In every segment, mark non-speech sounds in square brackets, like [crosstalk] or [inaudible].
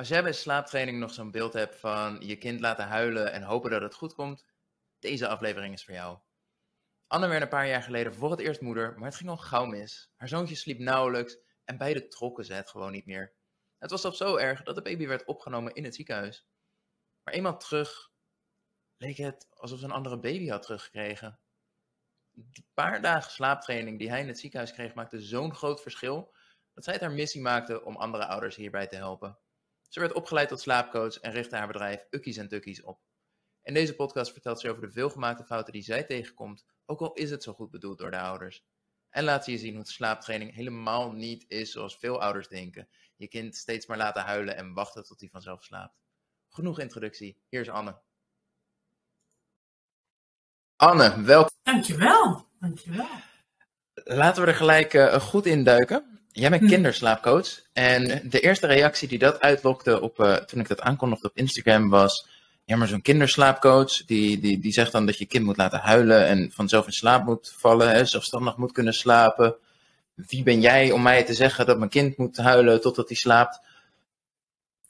Als jij bij slaaptraining nog zo'n beeld hebt van je kind laten huilen en hopen dat het goed komt, deze aflevering is voor jou. Anne werd een paar jaar geleden voor het eerst moeder, maar het ging al gauw mis. Haar zoontje sliep nauwelijks en beide trokken ze het gewoon niet meer. Het was zelfs zo erg dat de baby werd opgenomen in het ziekenhuis. Maar eenmaal terug leek het alsof ze een andere baby had teruggekregen. Die paar dagen slaaptraining die hij in het ziekenhuis kreeg maakte zo'n groot verschil dat zij het haar missie maakte om andere ouders hierbij te helpen. Ze werd opgeleid tot slaapcoach en richtte haar bedrijf Ukkies en Tukkies op. In deze podcast vertelt ze over de veelgemaakte fouten die zij tegenkomt, ook al is het zo goed bedoeld door de ouders. En laat ze je zien hoe slaaptraining helemaal niet is zoals veel ouders denken. Je kind steeds maar laten huilen en wachten tot hij vanzelf slaapt. Genoeg introductie, hier is Anne. Anne, welkom. Dankjewel, dankjewel. Laten we er gelijk uh, goed in duiken. Jij bent Hm. kinderslaapcoach. En de eerste reactie die dat uitlokte op, uh, toen ik dat aankondigde op Instagram was... Ja, maar zo'n kinderslaapcoach, die, die, die zegt dan dat je kind moet laten huilen en vanzelf in slaap moet vallen, hè, zelfstandig moet kunnen slapen. Wie ben jij om mij te zeggen dat mijn kind moet huilen totdat hij slaapt?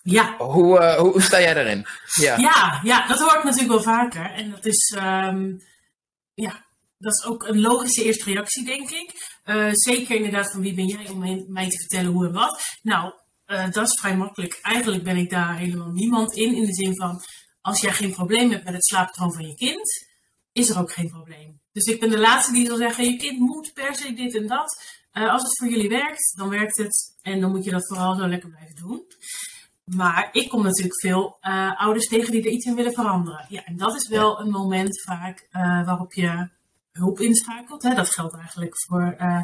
Ja. Hoe, uh, hoe sta jij daarin? [laughs] Ja. ja, ja, dat hoor ik natuurlijk wel vaker. En dat is, um, ja, dat is ook een logische eerste reactie, denk ik. Uh, zeker inderdaad van wie ben jij om mij te vertellen hoe en wat. Nou, uh, dat is vrij makkelijk. Eigenlijk ben ik daar helemaal niemand in. In de zin van, als jij geen probleem hebt met het slaappatroon van je kind, is er ook geen probleem. Dus ik ben de laatste die zal zeggen, je kind moet per se dit en dat. Uh, als het voor jullie werkt, dan werkt het. En dan moet je dat vooral zo lekker blijven doen. Maar ik kom natuurlijk veel ouders tegen die er iets in willen veranderen. Ja, en dat is wel een moment vaak waarop je hulp inschakelt. Hè? Dat geldt eigenlijk voor uh,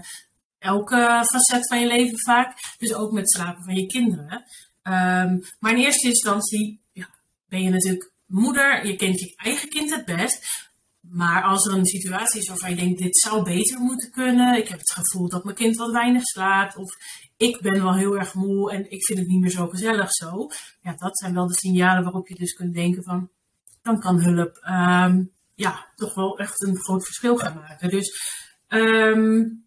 elke facet van je leven vaak. Dus ook met slapen van je kinderen. Um, maar in eerste instantie ja, ben je natuurlijk moeder. Je kent je eigen kind het best. Maar als er een situatie is waarvan je denkt, dit zou beter moeten kunnen. Ik heb het gevoel dat mijn kind wat weinig slaapt. Of ik ben wel heel erg moe en ik vind het niet meer zo gezellig zo. Ja, dat zijn wel de signalen waarop je dus kunt denken van, dan kan hulp um, ja, toch wel echt een groot verschil gaan maken. Dus um,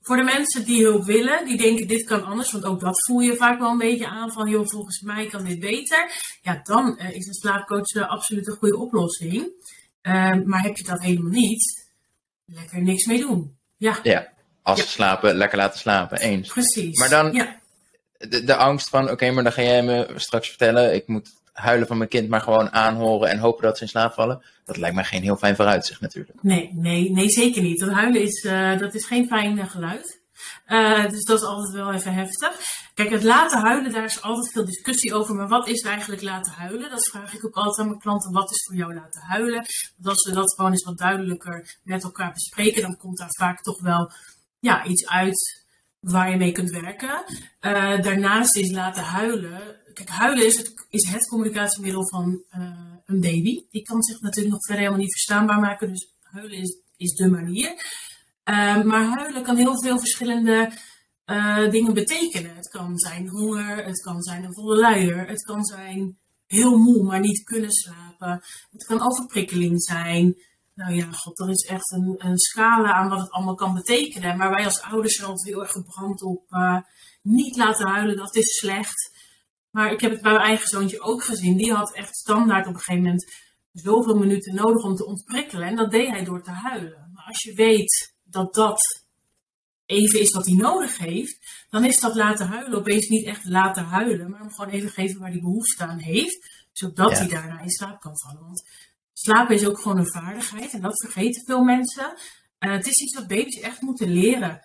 voor de mensen die hulp willen, die denken dit kan anders, want ook dat voel je vaak wel een beetje aan van, joh, volgens mij kan dit beter. Ja, dan uh, is een slaapcoach uh, absoluut een goede oplossing. Uh, maar heb je dat helemaal niet, lekker niks mee doen. Ja. ja. Als ze slapen, lekker laten slapen, eens. Precies. Maar dan ja. de, de angst van, oké, okay, maar dan ga jij me straks vertellen, ik moet huilen van mijn kind, maar gewoon aanhoren en hopen dat ze in slaap vallen. Dat lijkt mij geen heel fijn vooruitzicht natuurlijk. Nee, nee, nee, zeker niet. Dat huilen is, uh, dat is geen fijn uh, geluid. Uh, dus dat is altijd wel even heftig. Kijk, het laten huilen, daar is altijd veel discussie over. Maar wat is eigenlijk laten huilen? Dat vraag ik ook altijd aan mijn klanten. Wat is voor jou laten huilen? Want als we dat gewoon eens wat duidelijker met elkaar bespreken, dan komt daar vaak toch wel ja, iets uit waar je mee kunt werken. Daarnaast is laten huilen. Kijk, huilen is het, is het communicatiemiddel van uh, een baby. Die kan zich natuurlijk nog verder helemaal niet verstaanbaar maken. Dus huilen is, is de manier. Uh, maar huilen kan heel veel verschillende dingen betekenen. Het kan zijn honger, het kan zijn een volle luier, het kan zijn heel moe, maar niet kunnen slapen. Het kan overprikkeling zijn. Nou ja, god, er is echt een, een scala aan wat het allemaal kan betekenen. Maar wij als ouders zijn altijd heel erg gebrand op uh, niet laten huilen, dat is slecht. Maar ik heb het bij mijn eigen zoontje ook gezien. Die had echt standaard op een gegeven moment zoveel minuten nodig om te ontprikkelen. En dat deed hij door te huilen. Maar als je weet dat dat even is wat hij nodig heeft, dan is dat laten huilen opeens niet echt laten huilen, maar hem gewoon even geven waar hij behoefte aan heeft, zodat ja. hij daarna in slaap kan vallen. Want slapen is ook gewoon een vaardigheid en dat vergeten veel mensen. Uh, het is iets wat baby's echt moeten leren.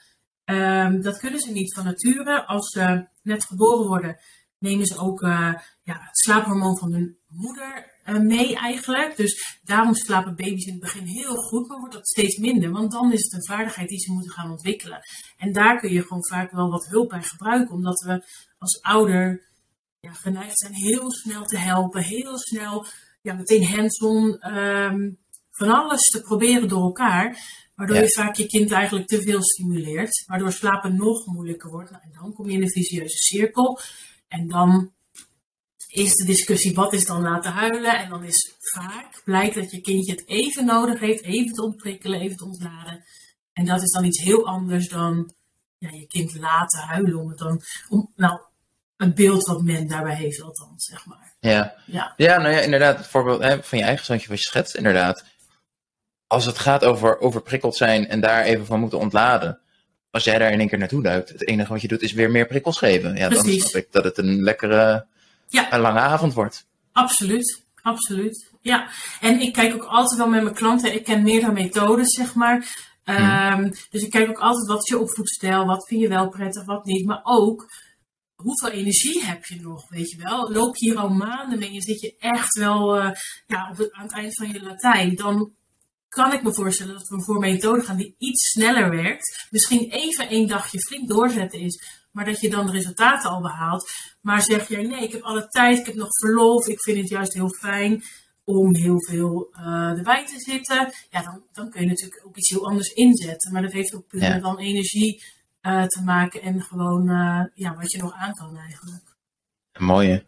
Um, dat kunnen ze niet van nature. Als ze net geboren worden, nemen ze ook uh, ja, het slaaphormoon van hun moeder uh, mee eigenlijk. Dus daarom slapen baby's in het begin heel goed, maar wordt dat steeds minder. Want dan is het een vaardigheid die ze moeten gaan ontwikkelen. En daar kun je gewoon vaak wel wat hulp bij gebruiken, omdat we als ouder ja, geneigd zijn heel snel te helpen, heel snel ja, meteen hands-on um, van alles te proberen door elkaar. Waardoor ja. je vaak je kind eigenlijk te veel stimuleert. Waardoor slapen nog moeilijker wordt. Nou, en dan kom je in een vicieuze cirkel. En dan is de discussie, wat is dan laten huilen? En dan is vaak blijkt dat je kindje het even nodig heeft. Even te ontprikkelen, even te ontladen. En dat is dan iets heel anders dan ja, je kind laten huilen. Om het dan, om, nou, het beeld wat men daarbij heeft, althans, zeg maar. Ja, Ja, ja nou ja, inderdaad. Het voorbeeld hè, van je eigen zoontje wat je schetst, inderdaad. Als het gaat over overprikkeld zijn en daar even van moeten ontladen. Als jij daar in één keer naartoe duikt, het enige wat je doet is weer meer prikkels geven. Ja, dan snap ik dat het een lekkere, Ja. een lange avond wordt. absoluut. Absoluut. Ja, en ik kijk ook altijd wel met mijn klanten. Ik ken meerdere methodes, zeg maar. Ehm, Dus ik kijk ook altijd wat is je opvoedstijl, wat vind je wel prettig, wat niet. Maar ook hoeveel energie heb je nog, weet je wel? Loop je hier al maanden mee en zit je echt wel eh, ja, op het, aan het eind van je Latijn, dan kan ik me voorstellen dat we voor een methode gaan die iets sneller werkt. Misschien even één dagje flink doorzetten is, maar dat je dan de resultaten al behaalt. Maar zeg jij, nee, ik heb alle tijd, ik heb nog verlof, ik vind het juist heel fijn om heel veel eh erbij te zitten. Ja, dan, dan kun je natuurlijk ook iets heel anders inzetten. Maar dat heeft ook puur Ja. dan energie eh, te maken en gewoon eh, ja, wat je nog aan kan eigenlijk. Een mooie.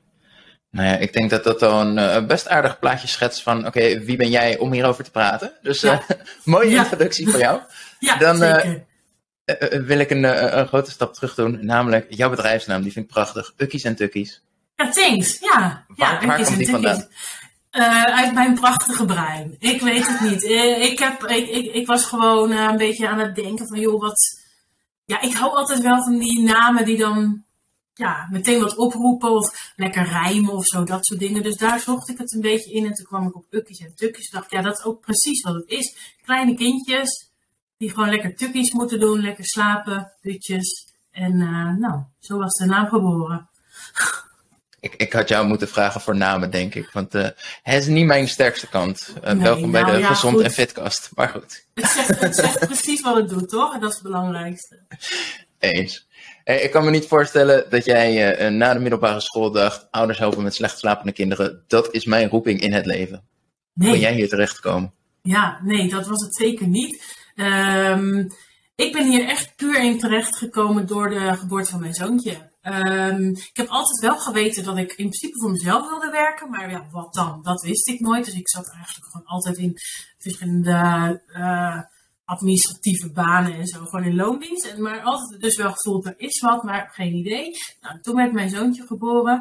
Nou ja, ik denk dat dat een eh, best aardig plaatje schetst van, oké, wie ben jij om hierover te praten? Dus Ja. eh, [laughs] mooie Ja. introductie voor jou. [laughs] Ja, Dan, eh, zeker. Wil ik een, een grote stap terug doen, namelijk jouw bedrijfsnaam, die vind ik prachtig. Ukkies en Tukkies. Ja, thanks. Ja, Waar- ja waar komt die vandaan? uit mijn prachtige brein. Ik weet het niet. Ik, heb, ik, ik, ik was gewoon een beetje aan het denken van, joh, wat... Ja, ik hou altijd wel van die namen die dan ja, meteen wat oproepen of lekker rijmen of zo, dat soort dingen. Dus daar zocht ik het een beetje in en toen kwam ik op ukkies en tukkies. Ik dacht, ja, dat is ook precies wat het is. Kleine kindjes die gewoon lekker tukkies moeten doen, lekker slapen, dutjes. En eh, nou, zo was de naam geboren. Ik, ik had jou moeten vragen voor namen, denk ik. Want eh het is niet mijn sterkste kant. Eh, Nee, welkom bij nou de ja, Gezond goed. en Fitkast. Maar goed, Het zegt, het zegt precies wat het doet, toch? En dat is het belangrijkste. eens. Ik kan me niet voorstellen dat jij eh, na de middelbare school dacht... ouders helpen met slecht slapende kinderen. Dat is mijn roeping in het leven. Nee, jij hier terechtgekomen? ja, nee, dat was het zeker niet. Ehm, ik ben hier echt puur in terecht gekomen door de geboorte van mijn zoontje. Ehm, ik heb altijd wel geweten dat ik in principe voor mezelf wilde werken, maar ja, wat dan? Dat wist ik nooit. Dus ik zat eigenlijk gewoon altijd in verschillende eh, administratieve banen en zo, gewoon in loondienst. En, maar altijd dus wel gevoeld, er is wat, maar geen idee. Nou, toen werd mijn zoontje geboren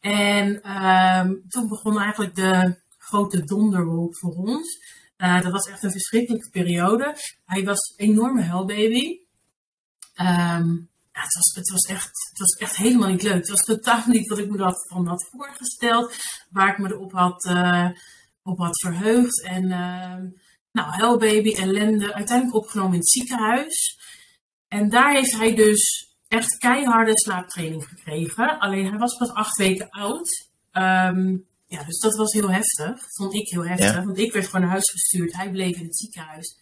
en ehm, toen begon eigenlijk de grote donderwolk voor ons. Eh, dat was echt een verschrikkelijke periode. Hij was een enorme huilbaby. Ehm, het, was, het, was echt, het was echt helemaal niet leuk. Het was totaal [laughs] niet wat ik me dat van had voorgesteld. Waar ik me erop had, eh, op had verheugd. En ehm, nou, huilbaby, ellende. Uiteindelijk opgenomen in het ziekenhuis. En daar heeft hij dus echt keiharde slaaptraining gekregen. Alleen hij was pas acht weken oud. Ehm, ja, dus dat was heel heftig. Vond ik heel heftig. Ja. Want ik werd gewoon naar huis gestuurd. Hij bleef in het ziekenhuis.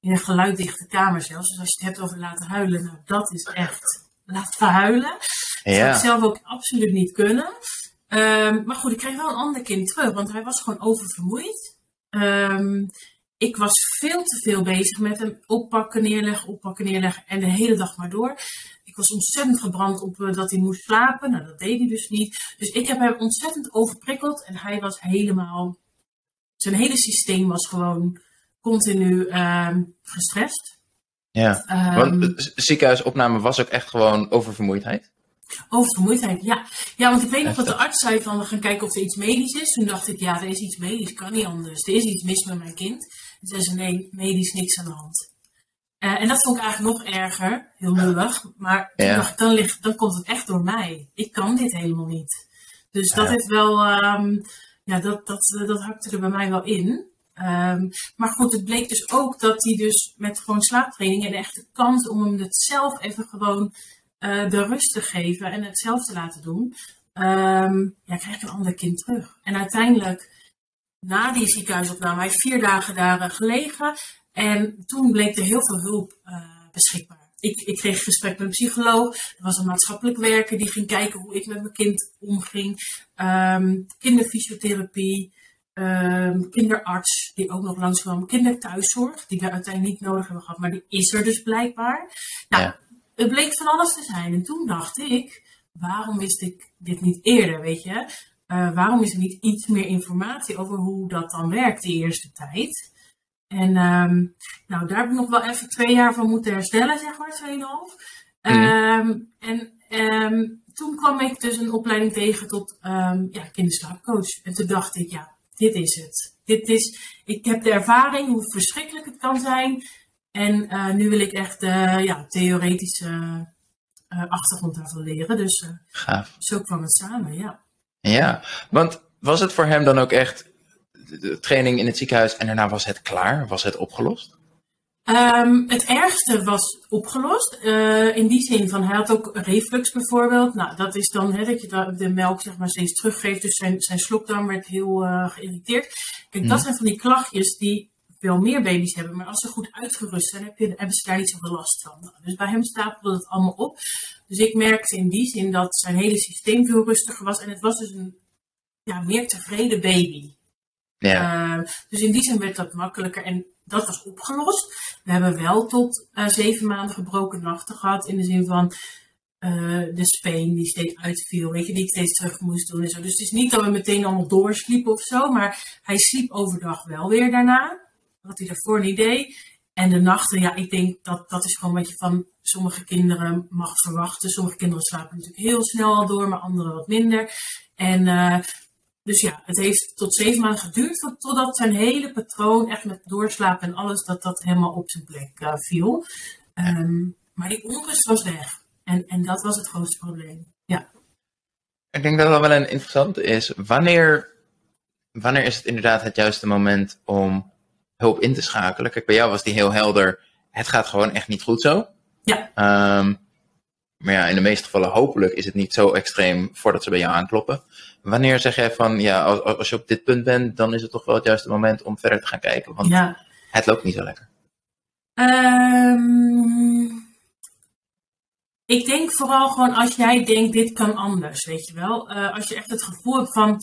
In een geluiddichte kamer zelfs. Dus als je het hebt over laten huilen. Nou, dat is echt laten huilen. Dat zou ik zelf ook absoluut niet kunnen. Ehm, maar goed, ik kreeg wel een ander kind terug. Want hij was gewoon oververmoeid. Ehm, ik was veel te veel bezig met hem oppakken, neerleggen, oppakken, neerleggen. En de hele dag maar door. Ik was ontzettend gebrand op eh, dat hij moest slapen. Nou, dat deed hij dus niet. Dus ik heb hem ontzettend overprikkeld. En hij was helemaal... Zijn hele systeem was gewoon continu ehm, gestrest. ja. Ehm, Want eh, ziekenhuisopname was ook echt gewoon oververmoeidheid. Oververmoeidheid, ja. Ja, want ik weet nog dat de arts zei van we gaan kijken of er iets medisch is. Toen dacht ik, ja, er is iets medisch, kan niet anders. Er is iets mis met mijn kind. Ze, nee, medisch niks aan de hand. Eh, en dat vond ik eigenlijk nog erger, heel lullig. Maar toen Ja. dacht ik, dan, ligt, dan komt het echt door mij. Ik kan dit helemaal niet. Dus dat Ja. heeft wel, ehm, ja, dat, dat, eh, dat hakte er bij mij wel in. Ehm, maar goed, het bleek dus ook dat hij dus met gewoon slaaptraining en de echte kans om hem het zelf even gewoon eh, de rust te geven en het zelf te laten doen, ehm, ja, krijg ik een ander kind terug. En uiteindelijk, na die ziekenhuisopname, hij heeft vier dagen daar eh, gelegen en toen bleek er heel veel hulp eh, beschikbaar. Ik, ik kreeg gesprek met een psycholoog, er was een maatschappelijk werker die ging kijken hoe ik met mijn kind omging, Ehm, kinderfysiotherapie, ehm, kinderarts die ook nog langskwam, kinderthuiszorg, die we uiteindelijk niet nodig hebben gehad, maar die is er dus blijkbaar. Nou, Ja. het bleek van alles te zijn. En toen dacht ik, waarom wist ik dit niet eerder, weet je? Eh, waarom is er niet iets meer informatie over hoe dat dan werkt de eerste tijd? En ehm, nou, daar heb ik nog wel even twee jaar van moeten herstellen, zeg maar, 2,5. Mhm. Ehm, en ehm, toen kwam ik dus een opleiding tegen tot ja, kinderslaapcoach. En toen dacht ik, ja, dit is het. Dit is, ik heb de ervaring hoe verschrikkelijk het kan zijn. En uh, nu wil ik echt uh, ja, theoretische uh, achtergrond daarvan leren. Dus Gaaf. zo kwam het samen, ja. Ja, want was het voor hem dan ook echt de training in het ziekenhuis en daarna was het klaar? Was het opgelost? Um, het ergste was opgelost. Uh, in die zin van, hij had ook reflux bijvoorbeeld. Nou, dat is dan hè, dat je de melk zeg maar steeds teruggeeft. Dus zijn, zijn slokdarm werd heel uh, geïrriteerd. Kijk, dat zijn van die klachtjes die veel meer baby's hebben. Maar als ze goed uitgerust zijn, heb je, hebben ze daar niet zoveel last van. Dus bij hem stapelde het allemaal op. Dus ik merkte in die zin dat zijn hele systeem veel rustiger was. En het was dus een ja, meer tevreden baby. Ja. Uh, dus in die zin werd dat makkelijker. En dat was opgelost. We hebben wel tot uh, zeven maanden gebroken nachten gehad. In de zin van uh, de speen die steeds uitviel. Weet je, die ik steeds terug moest doen en zo. Dus het is niet dat we meteen allemaal doorsliepen of zo. Maar hij sliep overdag wel weer daarna. Wat hij daarvoor niet deed. En de nachten, ja, ik denk dat dat is gewoon wat je van sommige kinderen mag verwachten. Sommige kinderen slapen natuurlijk heel snel al door, maar andere wat minder. En uh, dus ja, het heeft tot zeven maanden geduurd totdat zijn hele patroon, echt met doorslapen en alles, dat dat helemaal op zijn plek uh, viel. Um, maar die onrust was weg. En, en dat was het grootste probleem. Ja. Ik denk dat dat wel een interessante is. Wanneer, wanneer is het inderdaad het juiste moment om hulp in te schakelen? Kijk, bij jou was die heel helder. Het gaat gewoon echt niet goed zo. Ja. Um, maar ja, in de meeste gevallen hopelijk is het niet zo extreem voordat ze bij jou aankloppen. Wanneer zeg jij van, ja, als, als je op dit punt bent, dan is het toch wel het juiste moment om verder te gaan kijken? Want ja. het loopt niet zo lekker. Um, ik denk vooral gewoon als jij denkt, dit kan anders, weet je wel. Uh, als je echt het gevoel hebt van,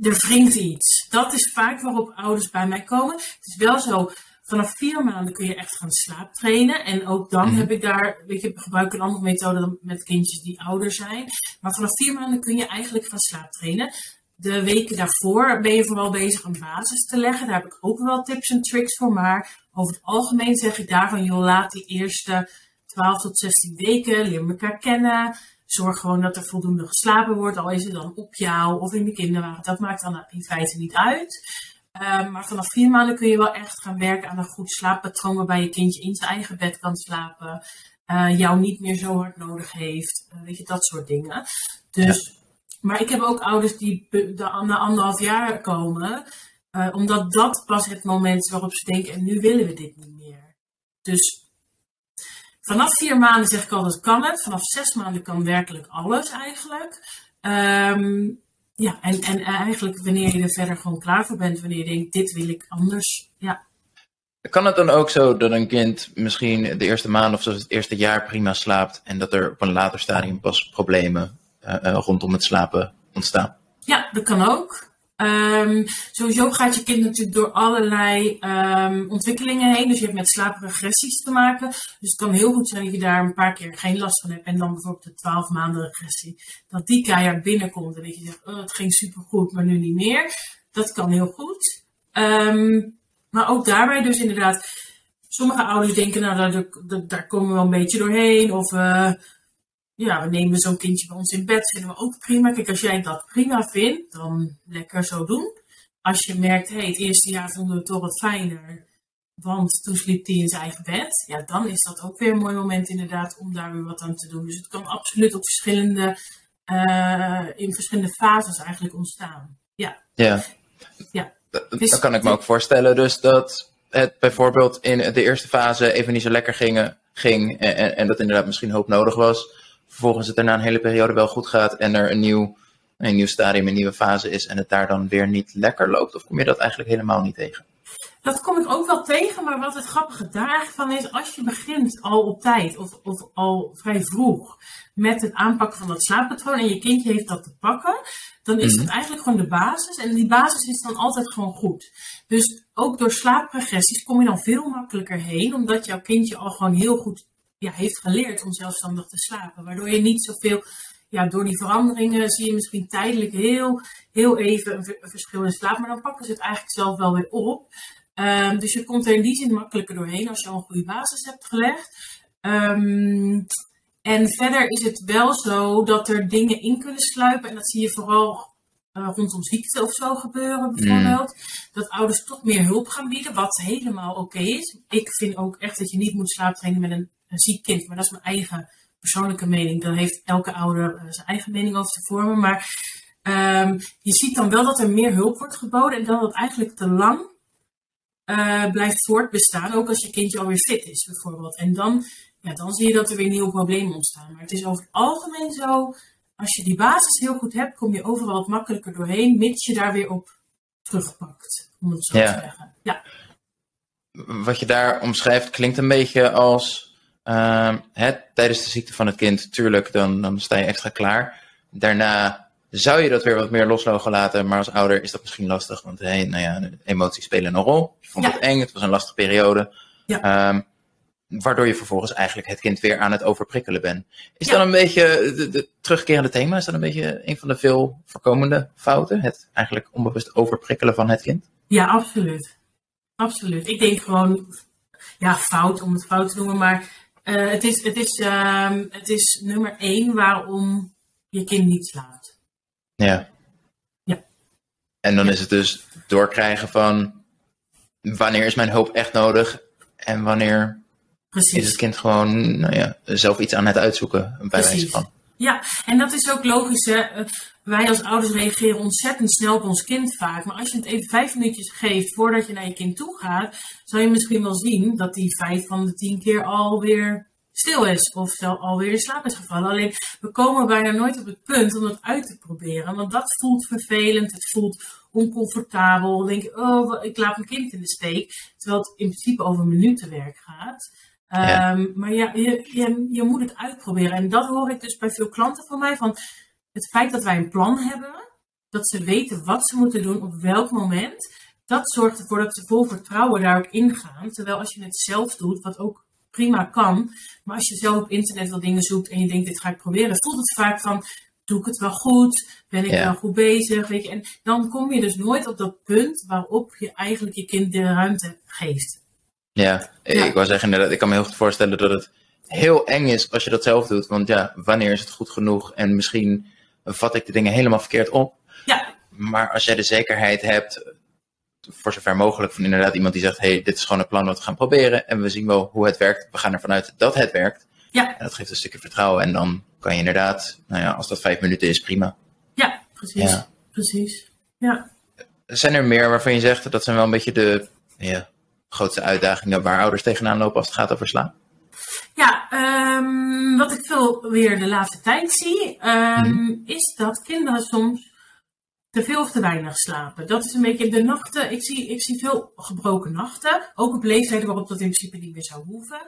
er wringt iets. Dat is vaak waarop ouders bij mij komen. Het is wel zo, vanaf vier maanden kun je echt gaan slaaptrainen. En ook dan mm -hmm. heb ik daar, weet je, gebruik ik een andere methode dan met kindjes die ouder zijn. Maar vanaf vier maanden kun je eigenlijk gaan slaaptrainen. De weken daarvoor ben je vooral bezig een basis te leggen. Daar heb ik ook wel tips en tricks voor. Maar over het algemeen zeg ik daarvan, joh, laat die eerste 12 tot 16 weken, leer elkaar kennen. Zorg gewoon dat er voldoende geslapen wordt, al is het dan op jou of in de kinderwagen. Dat maakt dan in feite niet uit. Um, maar vanaf vier maanden kun je wel echt gaan werken aan een goed slaappatroon waarbij je kindje in zijn eigen bed kan slapen, uh, jou niet meer zo hard nodig heeft, uh, weet je, dat soort dingen. Dus, ja. maar ik heb ook ouders die na anderhalf jaar komen, uh, omdat dat pas het moment is waarop ze denken, en nu willen we dit niet meer. Dus vanaf vier maanden zeg ik altijd kan het, vanaf zes maanden kan werkelijk alles eigenlijk. Um, ja, en, en eigenlijk wanneer je er verder gewoon klaar voor bent, wanneer je denkt, dit wil ik anders. Ja. Kan het dan ook zo dat een kind misschien de eerste maand of zelfs het eerste jaar prima slaapt en dat er op een later stadium pas problemen uh, uh, rondom het slapen ontstaan? Ja, dat kan ook. Um, sowieso gaat je kind natuurlijk door allerlei um, ontwikkelingen heen. Dus je hebt met slaapregressies te maken. Dus het kan heel goed zijn dat je daar een paar keer geen last van hebt. En dan bijvoorbeeld de 12 maanden regressie. Dat die keihard binnenkomt en dat je zegt, oh, het ging supergoed, maar nu niet meer. Dat kan heel goed. Um, maar ook daarbij dus inderdaad, sommige ouders denken, nou daar, daar, komen we wel een beetje doorheen. Of uh, ja, we nemen zo'n kindje bij ons in bed, vinden we ook prima. Kijk, als jij dat prima vindt, dan lekker zo doen. Als je merkt, hé, hey, het eerste jaar vonden we het toch wat fijner, want toen sliep hij in zijn eigen bed. Ja, dan is dat ook weer een mooi moment inderdaad om daar weer wat aan te doen. Dus het kan absoluut op verschillende, uh, in verschillende fases eigenlijk ontstaan. Ja. Ja. ja. Dus, dan kan ik me ook voorstellen dus dat het bijvoorbeeld in de eerste fase even niet zo lekker ging, ging en, en, en dat inderdaad misschien hulp nodig was vervolgens het daarna een hele periode wel goed gaat en er een nieuw, een nieuw stadium, een nieuwe fase is en het daar dan weer niet lekker loopt? Of kom je dat eigenlijk helemaal niet tegen? Dat kom ik ook wel tegen, maar wat het grappige daar eigenlijk van is, als je begint al op tijd of, of al vrij vroeg met het aanpakken van dat slaappatroon en je kindje heeft dat te pakken, dan is mm-hmm. het eigenlijk gewoon de basis. En die basis is dan altijd gewoon goed. Dus ook door slaapregressies kom je dan veel makkelijker heen, omdat jouw kindje al gewoon heel goed ja, heeft geleerd om zelfstandig te slapen. Waardoor je niet zoveel, ja, door die veranderingen zie je misschien tijdelijk heel, heel even een, een verschil in slaap. Maar dan pakken ze het eigenlijk zelf wel weer op. Um, dus je komt er in die zin makkelijker doorheen als je al een goede basis hebt gelegd. Um, En verder is het wel zo dat er dingen in kunnen sluipen. En dat zie je vooral uh, rondom ziekte of zo gebeuren, bijvoorbeeld. Dat ouders toch meer hulp gaan bieden, wat helemaal oké is. Ik vind ook echt dat je niet moet slaaptrainen met een, ziek kind. Maar dat is mijn eigen persoonlijke mening. Daar heeft elke ouder uh, zijn eigen mening over te vormen. Maar um, je ziet dan wel dat er meer hulp wordt geboden. En dat het eigenlijk te lang uh, blijft voortbestaan. Ook als je kindje alweer fit is, bijvoorbeeld. En dan, ja, dan zie je dat er weer nieuwe problemen ontstaan. Maar het is over het algemeen zo als je die basis heel goed hebt, kom je overal wat makkelijker doorheen, mits je daar weer op terugpakt, om het zo te zeggen. Ja. Wat je daar omschrijft klinkt een beetje als hè, tijdens de ziekte van het kind, tuurlijk, dan, dan sta je extra klaar. Daarna zou je dat weer wat meer los mogen laten, maar als ouder is dat misschien lastig, want hey, nou ja, emoties spelen een rol. Je vond het eng, het was een lastige periode. Ja. Um, waardoor je vervolgens eigenlijk het kind weer aan het overprikkelen bent. Is dat een beetje de, de, terugkerende thema? Is dat een beetje een van de veel voorkomende fouten? Het eigenlijk onbewust overprikkelen van het kind? Ja, absoluut. Absoluut. Ik denk gewoon, ja, fout om het fout te noemen, maar uh, het, is, het, is, uh, het is nummer één waarom je kind niet slaapt. Ja. Ja. En dan is het dus doorkrijgen van wanneer is mijn hulp echt nodig en wanneer Precies. is het kind gewoon nou ja, zelf iets aan het uitzoeken, bij wijze van. Ja, en dat is ook logisch. Hè? Wij als ouders reageren ontzettend snel op ons kind vaak. Maar als je het even vijf minuutjes geeft voordat je naar je kind toe gaat, zal je misschien wel zien dat die vijf van de tien keer alweer stil is. Of alweer in slaap is gevallen. Alleen we komen bijna nooit op het punt om dat uit te proberen. Want dat voelt vervelend. Het voelt oncomfortabel. Dan denk je, oh, ik laat mijn kind in de steek. Terwijl het in principe over minutenwerk gaat. Ehm, maar ja, je, je, je, moet het uitproberen. En dat hoor ik dus bij veel klanten van mij. Van het feit dat wij een plan hebben, dat ze weten wat ze moeten doen op welk moment. Dat zorgt ervoor dat ze vol vertrouwen daar ook ingaan. Terwijl als je het zelf doet, wat ook prima kan. Maar als je zelf op internet wel dingen zoekt en je denkt, dit ga ik proberen. Voelt het vaak van, doe ik het wel goed? Ben ik wel goed bezig? Weet je? En dan kom je dus nooit op dat punt waarop je eigenlijk je kind de ruimte geeft. Ja, ik wou zeggen inderdaad, ik kan me heel goed voorstellen dat het heel eng is als je dat zelf doet. Want ja, wanneer is het goed genoeg? En misschien vat ik de dingen helemaal verkeerd op. Ja. Maar als jij de zekerheid hebt, voor zover mogelijk, van inderdaad iemand die zegt: hey, dit is gewoon een plan wat we gaan proberen. En we zien wel hoe het werkt. We gaan ervan uit dat het werkt. Ja. En dat geeft een stukje vertrouwen. En dan kan je inderdaad, nou ja, als dat vijf minuten is, prima. Ja, precies. Ja. Precies. Ja. Zijn er meer waarvan je zegt dat zijn wel een beetje de ja, grootste uitdagingen waar ouders tegenaan lopen als het gaat over slaap? Ja, um, wat ik veel weer de laatste tijd zie, um, mm. is dat kinderen soms te veel of te weinig slapen. Dat is een beetje de nachten. Ik zie, ik zie veel gebroken nachten. Ook op leeftijden waarop dat in principe niet meer zou hoeven.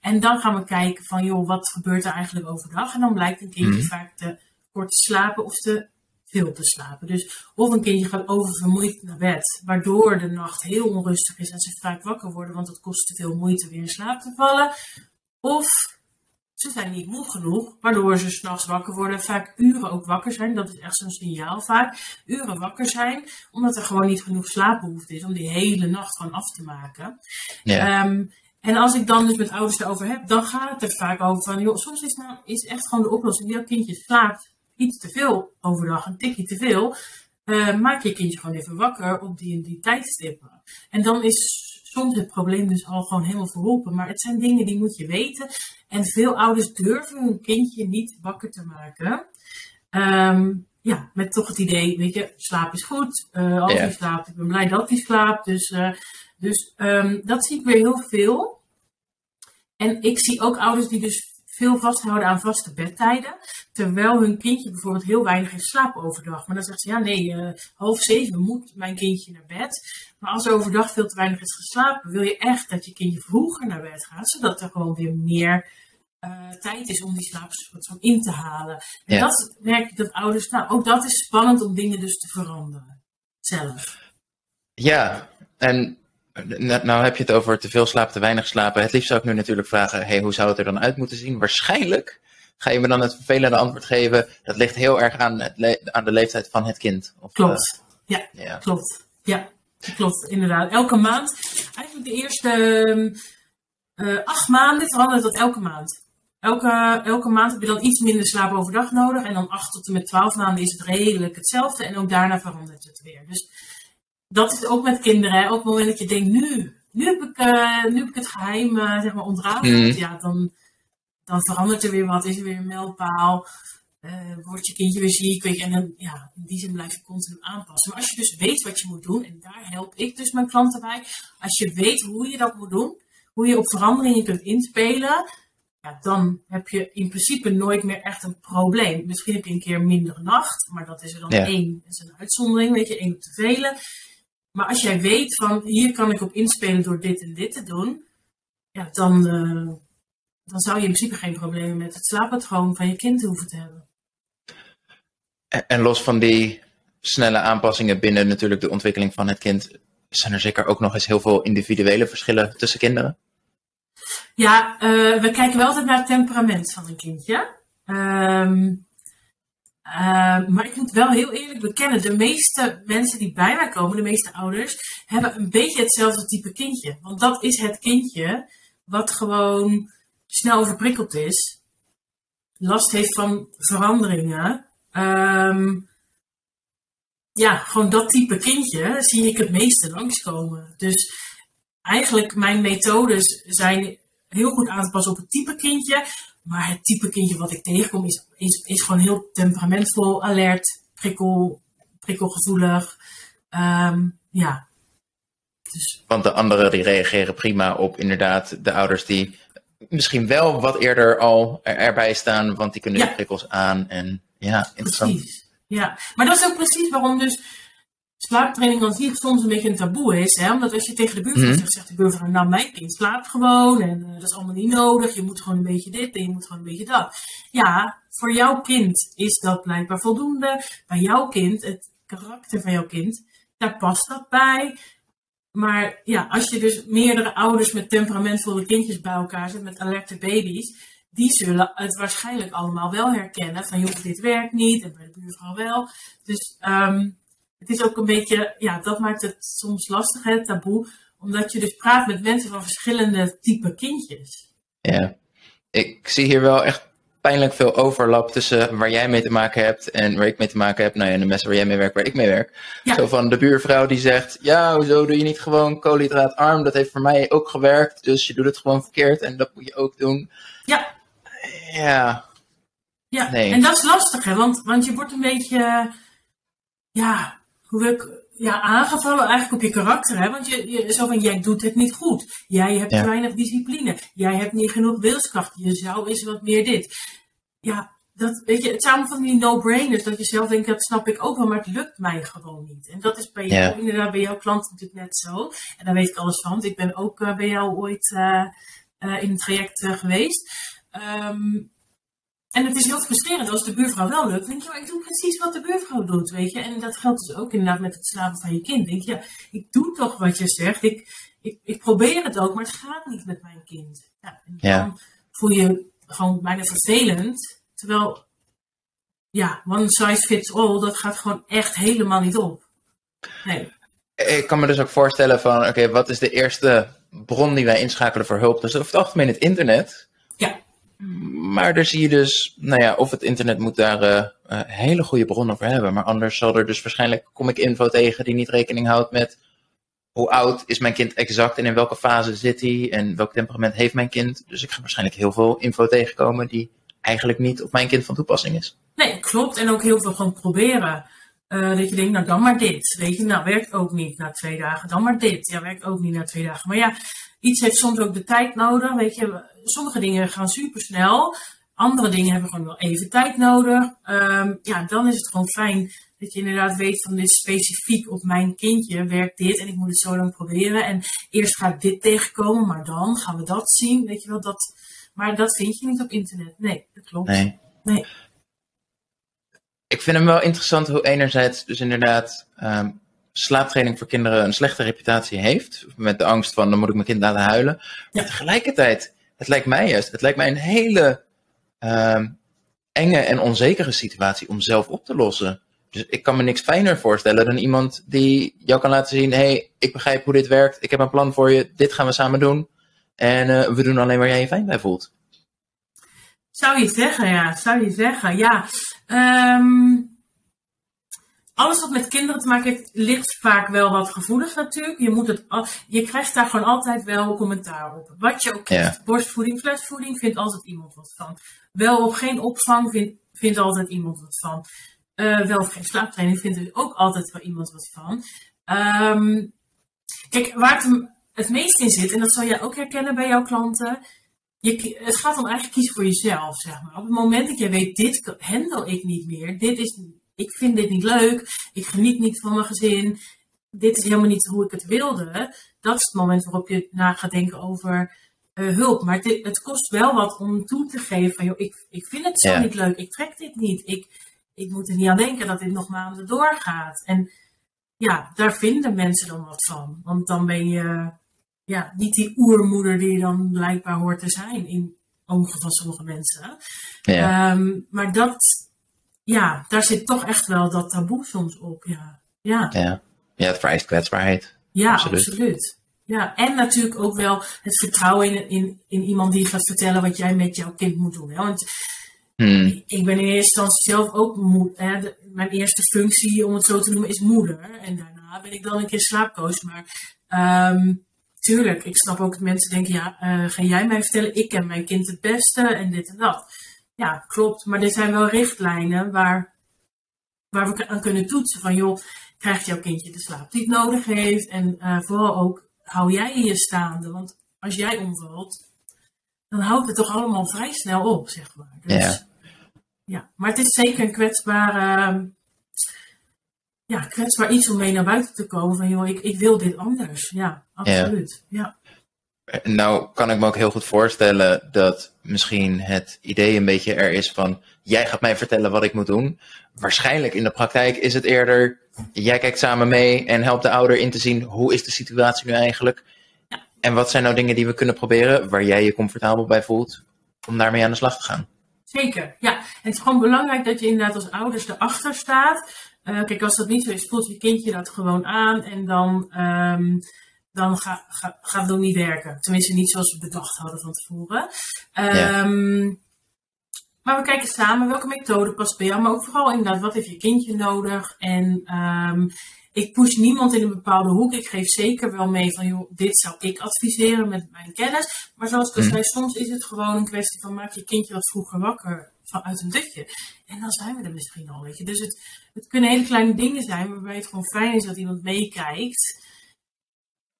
En dan gaan we kijken van, joh, wat gebeurt er eigenlijk overdag? En dan blijkt een kindje mm. vaak te kort te slapen of te veel te slapen. Dus of een kindje gaat oververmoeid naar bed, waardoor de nacht heel onrustig is en ze vaak wakker worden, want het kost te veel moeite weer in slaap te vallen. Of ze zijn niet moe genoeg, waardoor ze s'nachts wakker worden, vaak uren ook wakker zijn. Dat is echt zo'n signaal vaak. Uren wakker zijn, omdat er gewoon niet genoeg slaapbehoefte is om die hele nacht gewoon af te maken. Ja. Ehm, en als ik dan dus met ouders erover heb, dan gaat het er vaak over van, joh, soms is, nou, is echt gewoon de oplossing, jouw kindje slaapt iets te veel overdag, een tikje te veel, uh, maak je kindje gewoon even wakker op die en die tijdstippen. En dan is soms het probleem dus al gewoon helemaal verholpen. Maar het zijn dingen die moet je weten. En veel ouders durven hun kindje niet wakker te maken. Um, ja, met toch het idee, weet je, slaap is goed. Uh, als hij slaapt, ik ben blij dat hij slaapt. Dus, uh, dus um, dat zie ik weer heel veel. En ik zie ook ouders die dus veel vasthouden aan vaste bedtijden. Terwijl hun kindje bijvoorbeeld heel weinig heeft slapen overdag. Maar dan zegt ze, ja nee, uh, half zeven moet mijn kindje naar bed. Maar als er overdag veel te weinig is geslapen, wil je echt dat je kindje vroeger naar bed gaat. Zodat er gewoon weer meer uh, tijd is om die slaap in te halen. En dat merk ik dat ouders, nou ook dat is spannend om dingen dus te veranderen. Zelf. Ja, en nou heb je het over te veel slapen, te weinig slapen. Het liefst zou ik nu natuurlijk vragen, hey, hoe zou het er dan uit moeten zien? Waarschijnlijk ga je me dan het vervelende antwoord geven. Dat ligt heel erg aan, het aan de leeftijd van het kind. Of, klopt, uh, ja, ja, klopt. Ja, klopt, inderdaad. Elke maand, eigenlijk de eerste uh, acht maanden verandert dat elke maand. elke, elke maand heb je dan iets minder slaap overdag nodig. En dan 8 tot en met 12 maanden is het redelijk hetzelfde. En ook daarna verandert het weer. Dus dat is ook met kinderen. Hè. Op het moment dat je denkt, nu, nu, heb, ik, uh, nu heb ik het geheim uh, zeg maar ontrafeld. Mm. Ja, dan, dan verandert er weer wat. Is er weer een mijlpaal. Uh, wordt je kindje weer ziek. Weet je, en dan, ja, in die zin blijf je continu aanpassen. Maar als je dus weet wat je moet doen. En daar help ik dus mijn klanten bij. Als je weet hoe je dat moet doen. Hoe je op veranderingen kunt inspelen ja, dan heb je in principe nooit meer echt een probleem. Misschien heb je een keer minder nacht, maar dat is er dan één. Dat is een uitzondering, weet je, één op te vele. Maar als jij weet van hier kan ik op inspelen door dit en dit te doen, ja, dan, uh, dan zou je in principe geen problemen met het slaappatroon van je kind hoeven te hebben. En, en los van die snelle aanpassingen binnen natuurlijk de ontwikkeling van het kind, zijn er zeker ook nog eens heel veel individuele verschillen tussen kinderen? Ja, uh, we kijken wel altijd naar het temperament van een kindje. Um, uh, maar ik moet wel heel eerlijk bekennen, de meeste mensen die bij mij komen, de meeste ouders, hebben een beetje hetzelfde type kindje. Want dat is het kindje wat gewoon snel overprikkeld is, last heeft van veranderingen. Um, ja, gewoon dat type kindje zie ik het meeste langskomen. Dus eigenlijk mijn methodes zijn heel goed aan te passen op het type kindje. Maar het type kindje wat ik tegenkom is, is, is gewoon heel temperamentvol, alert, prikkel, prikkelgevoelig. Um, ja. Dus. Want de anderen die reageren prima op inderdaad de ouders die misschien wel wat eerder al erbij staan, want die kunnen de prikkels aan. En ja, interessant. Precies. Ja, maar dat is ook precies waarom dus slaaptraining aan zich soms een beetje een taboe is. Hè? Omdat als je tegen de buurvrouw mhm. zegt, zegt de buurvrouw, nou mijn kind slaapt gewoon en uh, dat is allemaal niet nodig. Je moet gewoon een beetje dit en je moet gewoon een beetje dat. Ja, voor jouw kind is dat blijkbaar voldoende. Bij jouw kind, het karakter van jouw kind, daar past dat bij. Maar ja, als je dus meerdere ouders met temperamentvolle kindjes bij elkaar zet, met alerte baby's, die zullen het waarschijnlijk allemaal wel herkennen. Van joh, dit werkt niet en bij de buurvrouw wel. Dus um, het is ook een beetje, ja, dat maakt het soms lastig, het taboe. Omdat je dus praat met mensen van verschillende type kindjes. Ja, ik zie hier wel echt pijnlijk veel overlap tussen waar jij mee te maken hebt en waar ik mee te maken heb. Nou ja, de mensen waar jij mee werkt, waar ik mee werk. Zo van de buurvrouw die zegt, ja, hoezo doe je niet gewoon koolhydraatarm? Dat heeft voor mij ook gewerkt, dus je doet het gewoon verkeerd en dat moet je ook doen. Ja. Ja. Ja, nee. en dat is lastig, hè, want, want je wordt een beetje, ja, hoe ik ja, aangevallen eigenlijk op je karakter. Hè? Want je, je, zo van, jij doet het niet goed. Jij hebt te weinig discipline. Jij hebt niet genoeg wilskracht. Je zou eens wat meer dit. Ja, dat, weet je, het zijn van die no-brainers. Dat je zelf denkt, dat snap ik ook wel, maar het lukt mij gewoon niet. En dat is bij jou, inderdaad, bij jouw klant natuurlijk net zo. En daar weet ik alles van. Want ik ben ook uh, bij jou ooit uh, uh, in een traject geweest. Um, en het is heel frustrerend als de buurvrouw wel lukt. denk je, maar ik doe precies wat de buurvrouw doet, weet je. En dat geldt dus ook inderdaad met het slapen van je kind. Denk je, ja, ik doe toch wat je zegt. Ik, ik, ik probeer het ook, maar het gaat niet met mijn kind. Ja, en dan voel je gewoon bijna vervelend. Terwijl, ja, one size fits all, dat gaat gewoon echt helemaal niet op. Nee. Ik kan me dus ook voorstellen van, oké, wat is de eerste bron die wij inschakelen voor hulp? Dus over het algemeen het internet. Maar daar zie je dus, nou ja, of het internet moet daar uh, hele goede bronnen voor hebben. Maar anders zal er dus waarschijnlijk, kom ik info tegen die niet rekening houdt met hoe oud is mijn kind exact en in welke fase zit hij en welk temperament heeft mijn kind. Dus ik ga waarschijnlijk heel veel info tegenkomen die eigenlijk niet op mijn kind van toepassing is. Nee, klopt. En ook heel veel gewoon proberen. Uh, dat je denkt, nou dan maar dit. Weet je, nou werkt ook niet na twee dagen. Dan maar dit. Ja, werkt ook niet na twee dagen. Maar ja, iets heeft soms ook de tijd nodig. Weet je, sommige dingen gaan super snel. Andere dingen hebben gewoon wel even tijd nodig. Um, ja, dan is het gewoon fijn dat je inderdaad weet van dit specifiek op mijn kindje werkt dit en ik moet het zo lang proberen. En eerst ga ik dit tegenkomen, maar dan gaan we dat zien. Weet je wel, dat, maar dat vind je niet op internet. Nee, dat klopt. Nee. nee. Ik vind hem wel interessant hoe enerzijds dus inderdaad um, slaaptraining voor kinderen een slechte reputatie heeft. Met de angst van dan moet ik mijn kind laten huilen. Maar tegelijkertijd, het lijkt mij juist, het lijkt mij een hele um, enge en onzekere situatie om zelf op te lossen. Dus ik kan me niks fijner voorstellen dan iemand die jou kan laten zien: hé, hey, ik begrijp hoe dit werkt, ik heb een plan voor je, dit gaan we samen doen. En uh, we doen alleen waar jij je fijn bij voelt. Zou je zeggen, ja. Zou je zeggen, ja. Ehm, alles wat met kinderen te maken heeft, ligt vaak wel wat gevoelig natuurlijk. Je, moet het, je krijgt daar gewoon altijd wel commentaar op. Wat je ook krijgt. Borstvoeding, flesvoeding, vindt altijd iemand wat van. Wel of geen opvang, vindt, vindt altijd iemand wat van. Uh, wel of geen slaaptraining, vindt er ook altijd wel iemand wat van. Um, kijk, waar het het meest in zit, en dat zal jij ook herkennen bij jouw klanten, je, het gaat om eigenlijk kiezen voor jezelf, zeg maar. Op het moment dat je weet, dit handel ik niet meer, dit is, ik vind dit niet leuk, ik geniet niet van mijn gezin, dit is helemaal niet hoe ik het wilde, dat is het moment waarop je na gaat denken over uh, hulp. Maar het, het, kost wel wat om toe te geven van, joh, ik, ik vind het zo niet leuk, ik trek dit niet, ik, ik moet er niet aan denken dat dit nog maanden doorgaat. En ja, daar vinden mensen dan wat van, want dan ben je ja, niet die oermoeder die je dan blijkbaar hoort te zijn in ogen van sommige mensen. Ja. Um, maar dat, ja, daar zit toch echt wel dat taboe soms op. Ja, ja. ja. ja het vereist kwetsbaarheid. Ja, absoluut. Ja, en natuurlijk ook wel het vertrouwen in, in, in iemand die gaat vertellen wat jij met jouw kind moet doen. Hè? Want hmm. ik ben in eerste instantie zelf ook moeder. Mijn eerste functie, om het zo te noemen, is moeder. En daarna ben ik dan een keer slaapcoach. Maar um, tuurlijk, ik snap ook dat mensen denken, ja, uh, ga jij mij vertellen, ik ken mijn kind het beste en dit en dat. Ja, klopt, maar dit zijn wel richtlijnen waar, waar we aan kunnen toetsen van, joh, krijgt jouw kindje de slaap die het nodig heeft en uh, vooral ook, hou jij je staande, want als jij omvalt, dan houdt het toch allemaal vrij snel op, zeg maar. Dus, ja. ja. Maar het is zeker een kwetsbare ja, kwetsbaar iets om mee naar buiten te komen van joh, ik, ik wil dit anders. Ja, absoluut. Ja. Nou kan ik me ook heel goed voorstellen dat misschien het idee een beetje er is van jij gaat mij vertellen wat ik moet doen. Waarschijnlijk in de praktijk is het eerder jij kijkt samen mee en helpt de ouder in te zien hoe is de situatie nu eigenlijk. Ja. En wat zijn nou dingen die we kunnen proberen waar jij je comfortabel bij voelt om daarmee aan de slag te gaan. Zeker, ja. En het is gewoon belangrijk dat je inderdaad als ouders erachter staat. Uh, kijk, als dat niet zo is, voelt je kindje dat gewoon aan en dan, um, dan ga, ga, gaat het ook niet werken. Tenminste, niet zoals we bedacht hadden van tevoren. Um, Maar we kijken samen welke methode past bij jou, maar ook vooral inderdaad, wat heeft je kindje nodig? En um, ik push niemand in een bepaalde hoek. Ik geef zeker wel mee van, joh, dit zou ik adviseren met mijn kennis. Maar zoals ik al mhm. zei, soms is het gewoon een kwestie van maak je kindje wat vroeger wakker vanuit een dutje. En dan zijn we er misschien al, weet je. Dus het, het kunnen hele kleine dingen zijn waarbij het gewoon fijn is dat iemand meekijkt.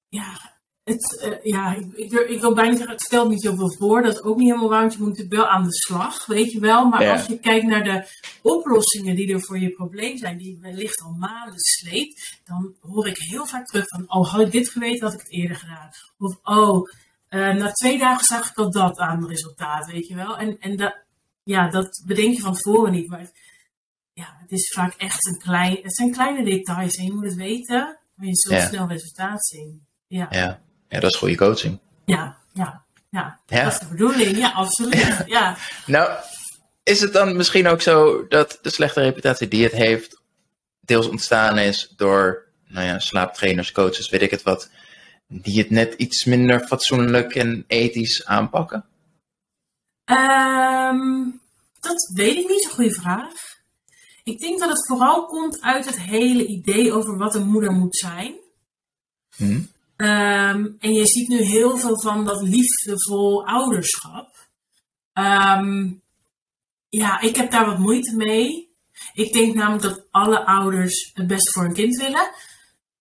Ja, het, uh, ja ik, ik, ik, wil bijna zeggen, het stelt niet zoveel voor. Dat is ook niet helemaal waar, want je moet natuurlijk wel aan de slag, weet je wel. Maar als je kijkt naar de oplossingen die er voor je probleem zijn, die wellicht al maanden sleept, dan hoor ik heel vaak terug van, oh, had ik dit geweten, had ik het eerder gedaan. Of, oh, uh, na twee dagen zag ik al dat aan het resultaat, weet je wel. En, en dat, ja, dat bedenk je van tevoren niet. Maar ja, het is vaak echt een klein, het zijn kleine details en je moet het weten, maar je zult snel resultaat zien. Ja. ja. Ja, dat is goede coaching. Ja, ja, ja. Dat is de bedoeling. Ja, absoluut. Ja. nou, is het dan misschien ook zo dat de slechte reputatie die het heeft, deels ontstaan is door nou ja, slaaptrainers, coaches, weet ik het wat, die het net iets minder fatsoenlijk en ethisch aanpakken? Um, dat weet ik niet, een goede vraag. Ik denk dat het vooral komt uit het hele idee over wat een moeder moet zijn. Hm. Um, en je ziet nu heel veel van dat liefdevol ouderschap. Um, ja, ik heb daar wat moeite mee. Ik denk namelijk dat alle ouders het beste voor hun kind willen.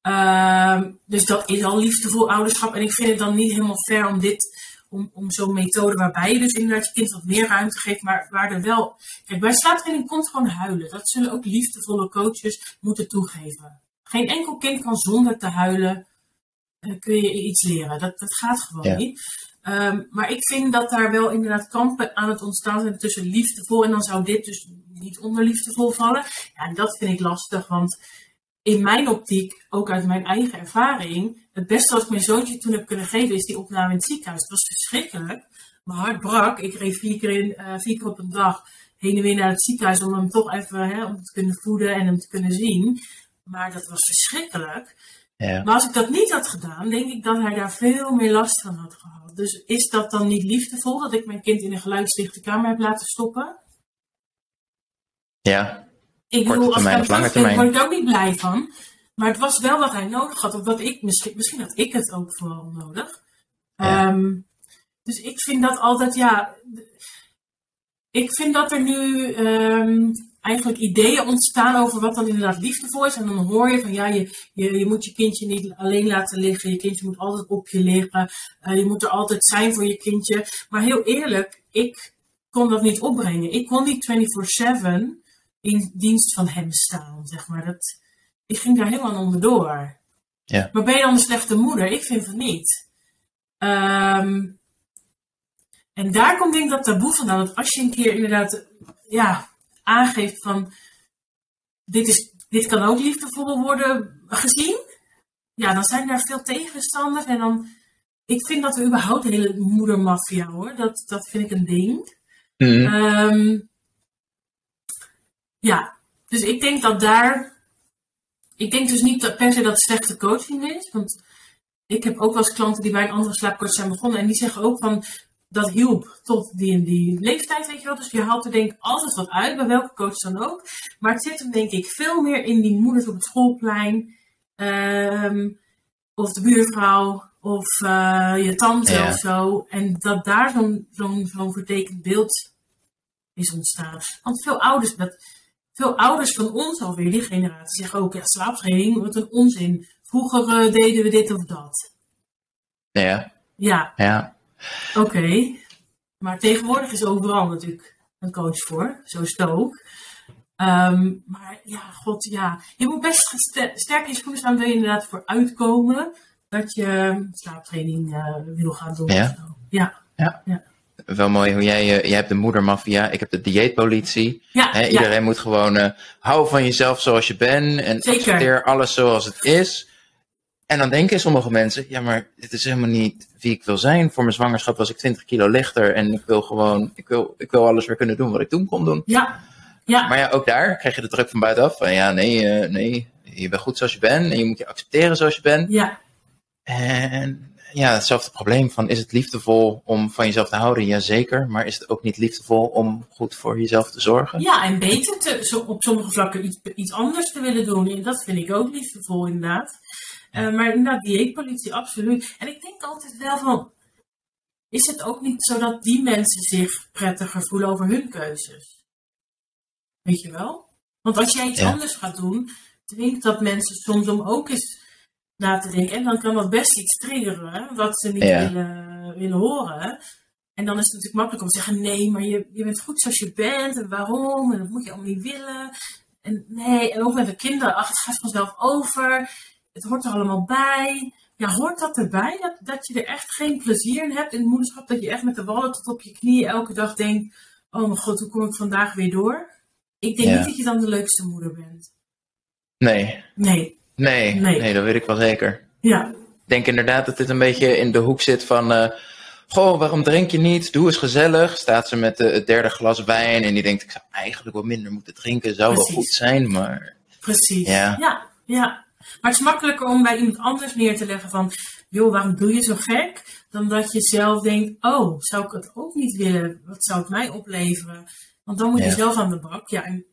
Um, dus dat is al liefdevol ouderschap. En ik vind het dan niet helemaal fair om dit, om, om zo'n methode waarbij je dus inderdaad je kind wat meer ruimte geeft, maar waar er wel. Kijk, bij slaaptraining komt gewoon huilen. Dat zullen ook liefdevolle coaches moeten toegeven. Geen enkel kind kan zonder te huilen uh, kun je iets leren. Dat, dat gaat gewoon niet. Um, maar ik vind dat daar wel inderdaad kampen aan het ontstaan zijn tussen liefdevol en dan zou dit dus niet onder liefdevol vallen. Ja, en dat vind ik lastig, want in mijn optiek, ook uit mijn eigen ervaring, het beste wat ik mijn zoontje toen heb kunnen geven is die opname in het ziekenhuis. Het was verschrikkelijk. Mijn hart brak. Ik reed vier keer, in, uh, vier keer op een dag heen en weer naar het ziekenhuis om hem toch even hè, om te kunnen voeden en hem te kunnen zien. Maar dat was verschrikkelijk. Ja. Maar als ik dat niet had gedaan, denk ik dat hij daar veel meer last van had gehad. Dus is dat dan niet liefdevol dat ik mijn kind in een geluidsdichte kamer heb laten stoppen? Ja, Ik Korte bedoel, als ik termijn het lange termijn? word ik ook niet blij van. Maar het was wel wat hij nodig had. Of wat ik, misschien, misschien had ik het ook vooral nodig. Ja. Ehm, dus ik vind dat altijd, ja. Ik vind dat er nu ehm, eigenlijk ideeën ontstaan over wat dan inderdaad liefdevol is. En dan hoor je van ja, je, je, je moet je kindje niet alleen laten liggen. Je kindje moet altijd op je liggen. Eh, je moet er altijd zijn voor je kindje. Maar heel eerlijk, ik kon dat niet opbrengen. Ik kon niet 24-7 in dienst van hem staan, zeg maar. Dat, ik ging daar helemaal onderdoor. Ja. Maar ben je dan een slechte moeder? Ik vind van niet. Ehm, en daar komt denk ik dat taboe vandaan. Dat als je een keer inderdaad ja, aangeeft van... Dit, is, dit kan ook liefdevol worden gezien. Ja, dan zijn daar veel tegenstanders. En dan... Ik vind dat we überhaupt een hele moedermafia hoor. Dat, dat vind ik een ding. Mhm. Ehm, ja, dus ik denk dat daar. Ik denk dus niet dat per se dat slechte coaching is. Want ik heb ook wel eens klanten die bij een andere slaapcoach zijn begonnen. En die zeggen ook van. Dat hielp tot die en die leeftijd, weet je wel. Dus je haalt er denk ik altijd wat uit, bij welke coach dan ook. Maar het zit hem denk ik veel meer in die moeders op het schoolplein. ehm, of de buurvrouw. Of eh, je tante Ja. of zo. En dat daar zo'n zo'n zo'n vertekend beeld is ontstaan. Want veel ouders, dat, veel ouders van ons alweer, die generatie, zeggen ook, ja, slaaptraining, wat een onzin. Vroeger eh, deden we dit of dat. ja, Ja, ja. Oké. Maar tegenwoordig is overal natuurlijk een coach voor. Zo is het ook. Ehm, maar ja, god, ja. Je moet best ster- sterk in je schoenen staan, wil je inderdaad voor uitkomen dat je slaaptraining eh, wil gaan doen. Ja. zo. Ja, Wel mooi hoe jij, eh, jij hebt de moedermafia, ik heb de dieetpolitie. ja, ja. iedereen moet gewoon eh houden van jezelf zoals je bent en Zeker. accepteer alles zoals het is. En dan denken sommige mensen, ja maar dit is helemaal niet wie ik wil zijn. Voor mijn zwangerschap was ik 20 kilo lichter en ik wil gewoon, ik wil, ik wil alles weer kunnen doen wat ik toen kon doen. ja, ja. Maar ja, ook daar krijg je de druk van buitenaf. Van ja, nee, eh, nee, je bent goed zoals je bent en je moet je accepteren zoals je bent. ja. En ja, hetzelfde probleem van is het liefdevol om van jezelf te houden? Jazeker, maar is het ook niet liefdevol om goed voor jezelf te zorgen? Ja, en beter te, op sommige vlakken iets, iets anders te willen doen. En dat vind ik ook liefdevol, inderdaad. Eh, maar inderdaad, dieetpolitie, absoluut. En ik denk altijd wel van, is het ook niet zo dat die mensen zich prettiger voelen over hun keuzes? Weet je wel? Want als jij iets Ja. anders gaat doen, dwingt dat mensen soms om ook eens na te denken. En dan kan dat best iets triggeren, wat ze niet Ja. willen, willen horen. En dan is het natuurlijk makkelijk om te zeggen: nee, maar je, je bent goed zoals je bent. En waarom? En dat moet je allemaal niet willen. En nee, en ook met de kinderen, ach, het gaat vanzelf over. Het hoort er allemaal bij. Ja, hoort dat erbij? Dat, dat je er echt geen plezier in hebt in het moederschap? Dat je echt met de wallen tot op je knieën elke dag denkt: oh mijn god, hoe kom ik vandaag weer door? Ik denk Ja. niet dat je dan de leukste moeder bent. Nee, Nee, nee, Nee. nee, dat weet ik wel zeker. ja, Ik denk inderdaad dat dit een beetje in de hoek zit van... eh, Goh, waarom drink je niet? Doe eens gezellig. Staat ze met eh, het derde glas wijn en die denkt... Ik zou eigenlijk wat minder moeten drinken. Zou wel goed zijn, maar... precies. Ja. ja, ja. Maar het is makkelijker om bij iemand anders neer te leggen van, joh, waarom doe je zo gek? Dan dat je zelf denkt, oh, zou ik het ook niet willen? Wat zou het mij opleveren? Want dan moet je zelf aan de bak. Ja, en het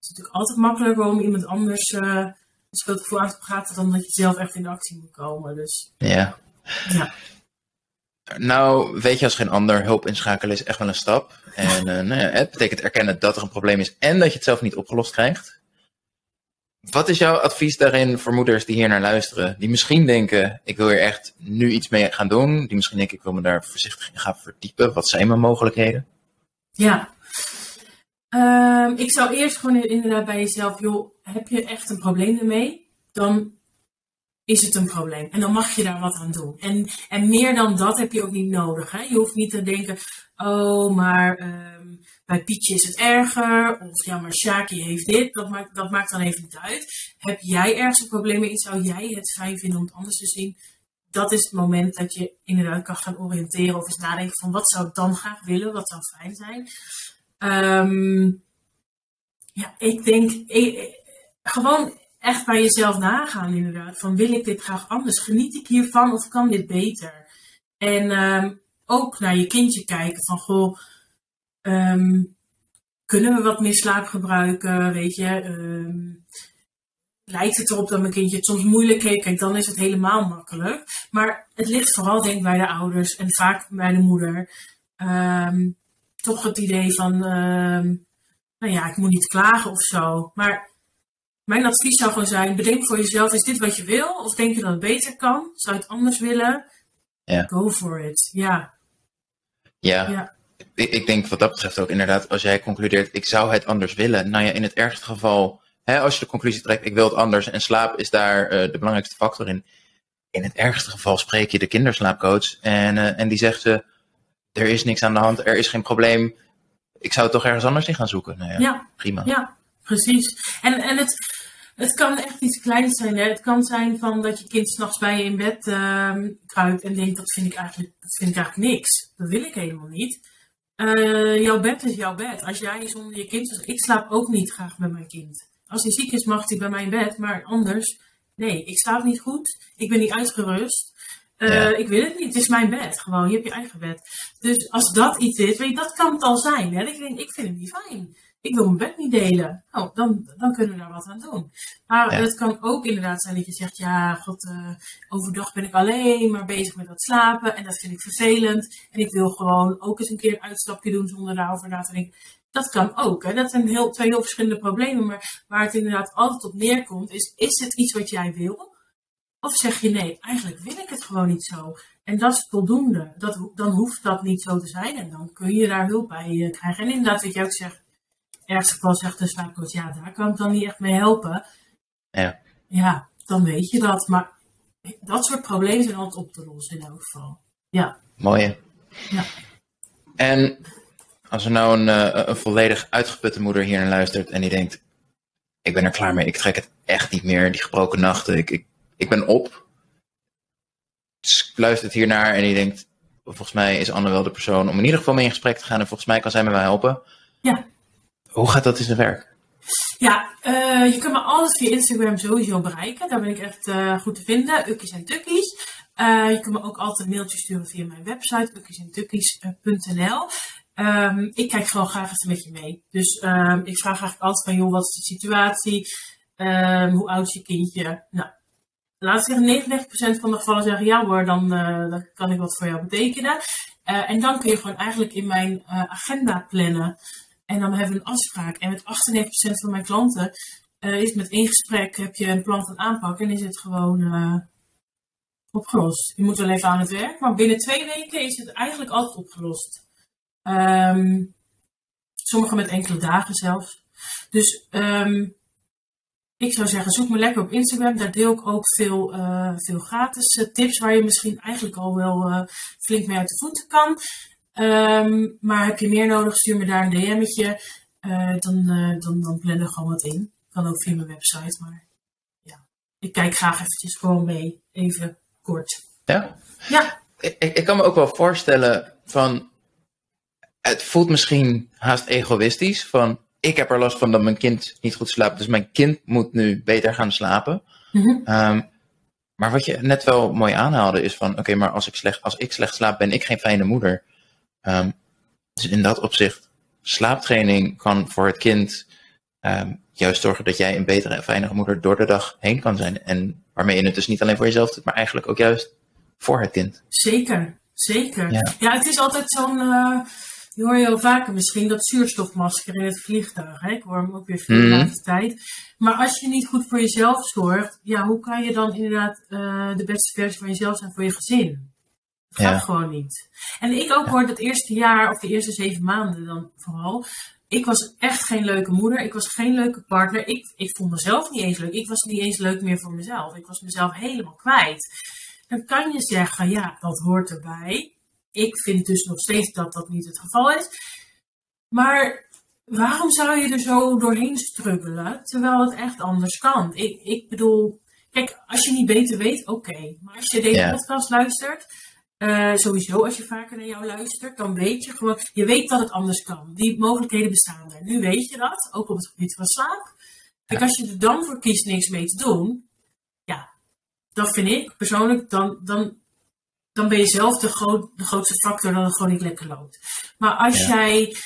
is natuurlijk altijd makkelijker om iemand anders eh een schuldgevoel aan te praten dan dat je zelf echt in actie moet komen. Dus Ja. ja, Nou, weet je als geen ander, hulp inschakelen is echt wel een stap. En eh, nou ja, het betekent erkennen dat er een probleem is en dat je het zelf niet opgelost krijgt. Wat is jouw advies daarin voor moeders die hier naar luisteren? Die misschien denken, ik wil hier echt nu iets mee gaan doen. Die misschien denken, ik wil me daar voorzichtig in gaan verdiepen. Wat zijn mijn mogelijkheden? Ja. Ehm, ik zou eerst gewoon inderdaad bij jezelf, joh, heb je echt een probleem ermee? Dan is het een probleem. En dan mag je daar wat aan doen. En, en meer dan dat heb je ook niet nodig. Hè? Je hoeft niet te denken, oh, maar ehm, bij Pietje is het erger. Of ja, maar Shaki heeft dit. Dat maakt, dat maakt dan even niet uit. Heb jij ergens een probleem mee? Zou jij het fijn vinden om het anders te zien? Dat is het moment dat je inderdaad kan gaan oriënteren. Of eens nadenken van, wat zou ik dan graag willen? Wat zou fijn zijn? Ehm, ja, ik denk, ik- gewoon echt bij jezelf nagaan inderdaad. Van wil ik dit graag anders? Geniet ik hiervan of kan dit beter? En ehm, ook naar je kindje kijken van goh, ehm, kunnen we wat meer slaap gebruiken? Weet je, ehm, lijkt het erop dat mijn kindje het soms moeilijk heeft? Kijk, dan is het helemaal makkelijk. Maar het ligt vooral denk ik bij de ouders en vaak bij de moeder. toch het idee van, nou ja, ik moet niet klagen of zo. Maar mijn advies zou gewoon zijn: bedenk voor jezelf: is dit wat je wil? Of denk je dat het beter kan? Zou je het anders willen? Ja. Go for it. Ja. Ja. ja. Ik, ik, denk wat dat betreft ook inderdaad, als jij concludeert: ik zou het anders willen. Nou ja, in het ergste geval, hè, als je de conclusie trekt: ik wil het anders en slaap is daar uh, de belangrijkste factor in. In het ergste geval spreek je de kinderslaapcoach en, uh, en die zegt ze: er is niks aan de hand, er is geen probleem. Ik zou het toch ergens anders in gaan zoeken. Nou ja, ja. prima. Ja, precies. En, en het, het kan echt iets kleins zijn. Hè? Het kan zijn van dat je kind s'nachts bij je in bed uh, kruipt en denkt, dat vind, ik eigenlijk, dat vind ik eigenlijk niks. Dat wil ik helemaal niet. Uh, jouw bed is jouw bed. Als jij zonder je kind... Dus ik slaap ook niet graag met mijn kind. Als hij ziek is, mag hij bij mij in bed. Maar anders, nee, ik slaap niet goed. Ik ben niet uitgerust. Uh, Ik wil het niet. Het is mijn bed. Gewoon, je hebt je eigen bed. Dus als dat iets is, weet je, dat kan het al zijn. Hè? ik denk, ik vind het niet fijn ik wil mijn bed niet delen. Oh, dan, dan kunnen we daar wat aan doen. Maar het kan ook inderdaad zijn dat je zegt, ja, god, uh, overdag ben ik alleen maar bezig met dat slapen en dat vind ik vervelend. En ik wil gewoon ook eens een keer een uitstapje doen zonder daarover na te denken. Dat kan ook. Hè? Dat zijn heel, twee heel verschillende problemen. Maar waar het inderdaad altijd op neerkomt, is: is het iets wat jij wil? Of zeg je nee, eigenlijk wil ik het gewoon niet zo. En dat is voldoende. Dat, dan hoeft dat niet zo te zijn. En dan kun je daar hulp bij uh, krijgen. En inderdaad, wat jij ook zegt, ergste geval zegt de slaapcoach, ja, daar kan ik dan niet echt mee helpen. Ja. Ja, dan weet je dat. Maar dat soort problemen zijn altijd op te lossen in elk geval. Ja. Mooi. Ja. En als er nou een, eh, een volledig uitgeputte moeder hier naar luistert en die denkt, ik ben er klaar mee, ik trek het echt niet meer, die gebroken nachten, ik, ik, ik ben op. Luistert hiernaar en die denkt, volgens mij is Anne wel de persoon om in ieder geval mee in gesprek te gaan en volgens mij kan zij me wel helpen. Ja. Hoe gaat dat in zijn werk? Ja, uh, je kunt me alles via Instagram sowieso bereiken. Daar ben ik echt uh, goed te vinden. Ukkies en Tukkies. Uh, je kunt me ook altijd een mailtje sturen via mijn website, ukkiesendtukkies.nl. Um, ik kijk gewoon graag even met je mee. Dus um, ik vraag eigenlijk altijd van, joh, wat is de situatie? Um, hoe oud is je kindje? Nou, laat ik zeggen, 99% van de gevallen zeggen ja hoor, dan, dan kan ik wat voor jou betekenen. en dan kun je gewoon eigenlijk in mijn agenda plannen. En dan hebben we een afspraak. En met 98% van mijn klanten uh, is met één gesprek heb je een plan van aanpak en is het gewoon uh, opgelost. Je moet wel even aan het werk, maar binnen twee weken is het eigenlijk altijd opgelost. Um, sommige met enkele dagen zelfs. Dus um, ik zou zeggen, zoek me lekker op Instagram. Daar deel ik ook veel, uh, veel gratis tips waar je misschien eigenlijk al wel flink mee uit de voeten kan. Um, maar heb je meer nodig, stuur me daar een DM'tje. Uh, dan, uh, dan, dan plannen we gewoon wat in. Kan ook via mijn website, maar ja. Ik kijk graag eventjes gewoon mee, even kort. Ja? Ja. Ik, ik kan me ook wel voorstellen van, het voelt misschien haast egoïstisch van, ik heb er last van dat mijn kind niet goed slaapt, dus mijn kind moet nu beter gaan slapen. Mm -hmm. um, maar wat je net wel mooi aanhaalde is van, oké, maar als ik, slecht, als ik slecht slaap, ben ik geen fijne moeder. Um, dus in dat opzicht, slaaptraining kan voor het kind um, juist zorgen dat jij een betere en fijnere moeder door de dag heen kan zijn. En waarmee je het dus niet alleen voor jezelf doet, maar eigenlijk ook juist voor het kind. Zeker, zeker. Ja, ja het is altijd zo'n, uh, die hoor je al vaker misschien, dat zuurstofmasker in het vliegtuig. Hè? Ik hoor hem ook weer veel de Mhm. tijd. Maar als je niet goed voor jezelf zorgt, ja, hoe kan je dan inderdaad uh, de beste versie van jezelf zijn voor je gezin? Gaat Ja. gewoon niet. En ik ook hoor, dat eerste jaar, of de eerste zeven maanden dan vooral. Ik was echt geen leuke moeder. Ik was geen leuke partner. Ik, ik vond mezelf niet eens leuk. Ik was niet eens leuk meer voor mezelf. Ik was mezelf helemaal kwijt. Dan kan je zeggen, ja, dat hoort erbij. Ik vind dus nog steeds dat dat niet het geval is. Maar waarom zou je er zo doorheen struggelen, terwijl het echt anders kan? Ik, ik bedoel, kijk, als je niet beter weet, oké. Maar als je deze podcast luistert, eh, sowieso als je vaker naar jou luistert, dan weet je gewoon, je weet dat het anders kan. Die mogelijkheden bestaan er. Nu weet je dat, ook op het gebied van slaap. Kijk, als je er dan voor kiest niks mee te doen, ja, dat vind ik persoonlijk, dan, dan, dan ben je zelf de, groot, de grootste factor dat het gewoon niet lekker loopt. Maar als jij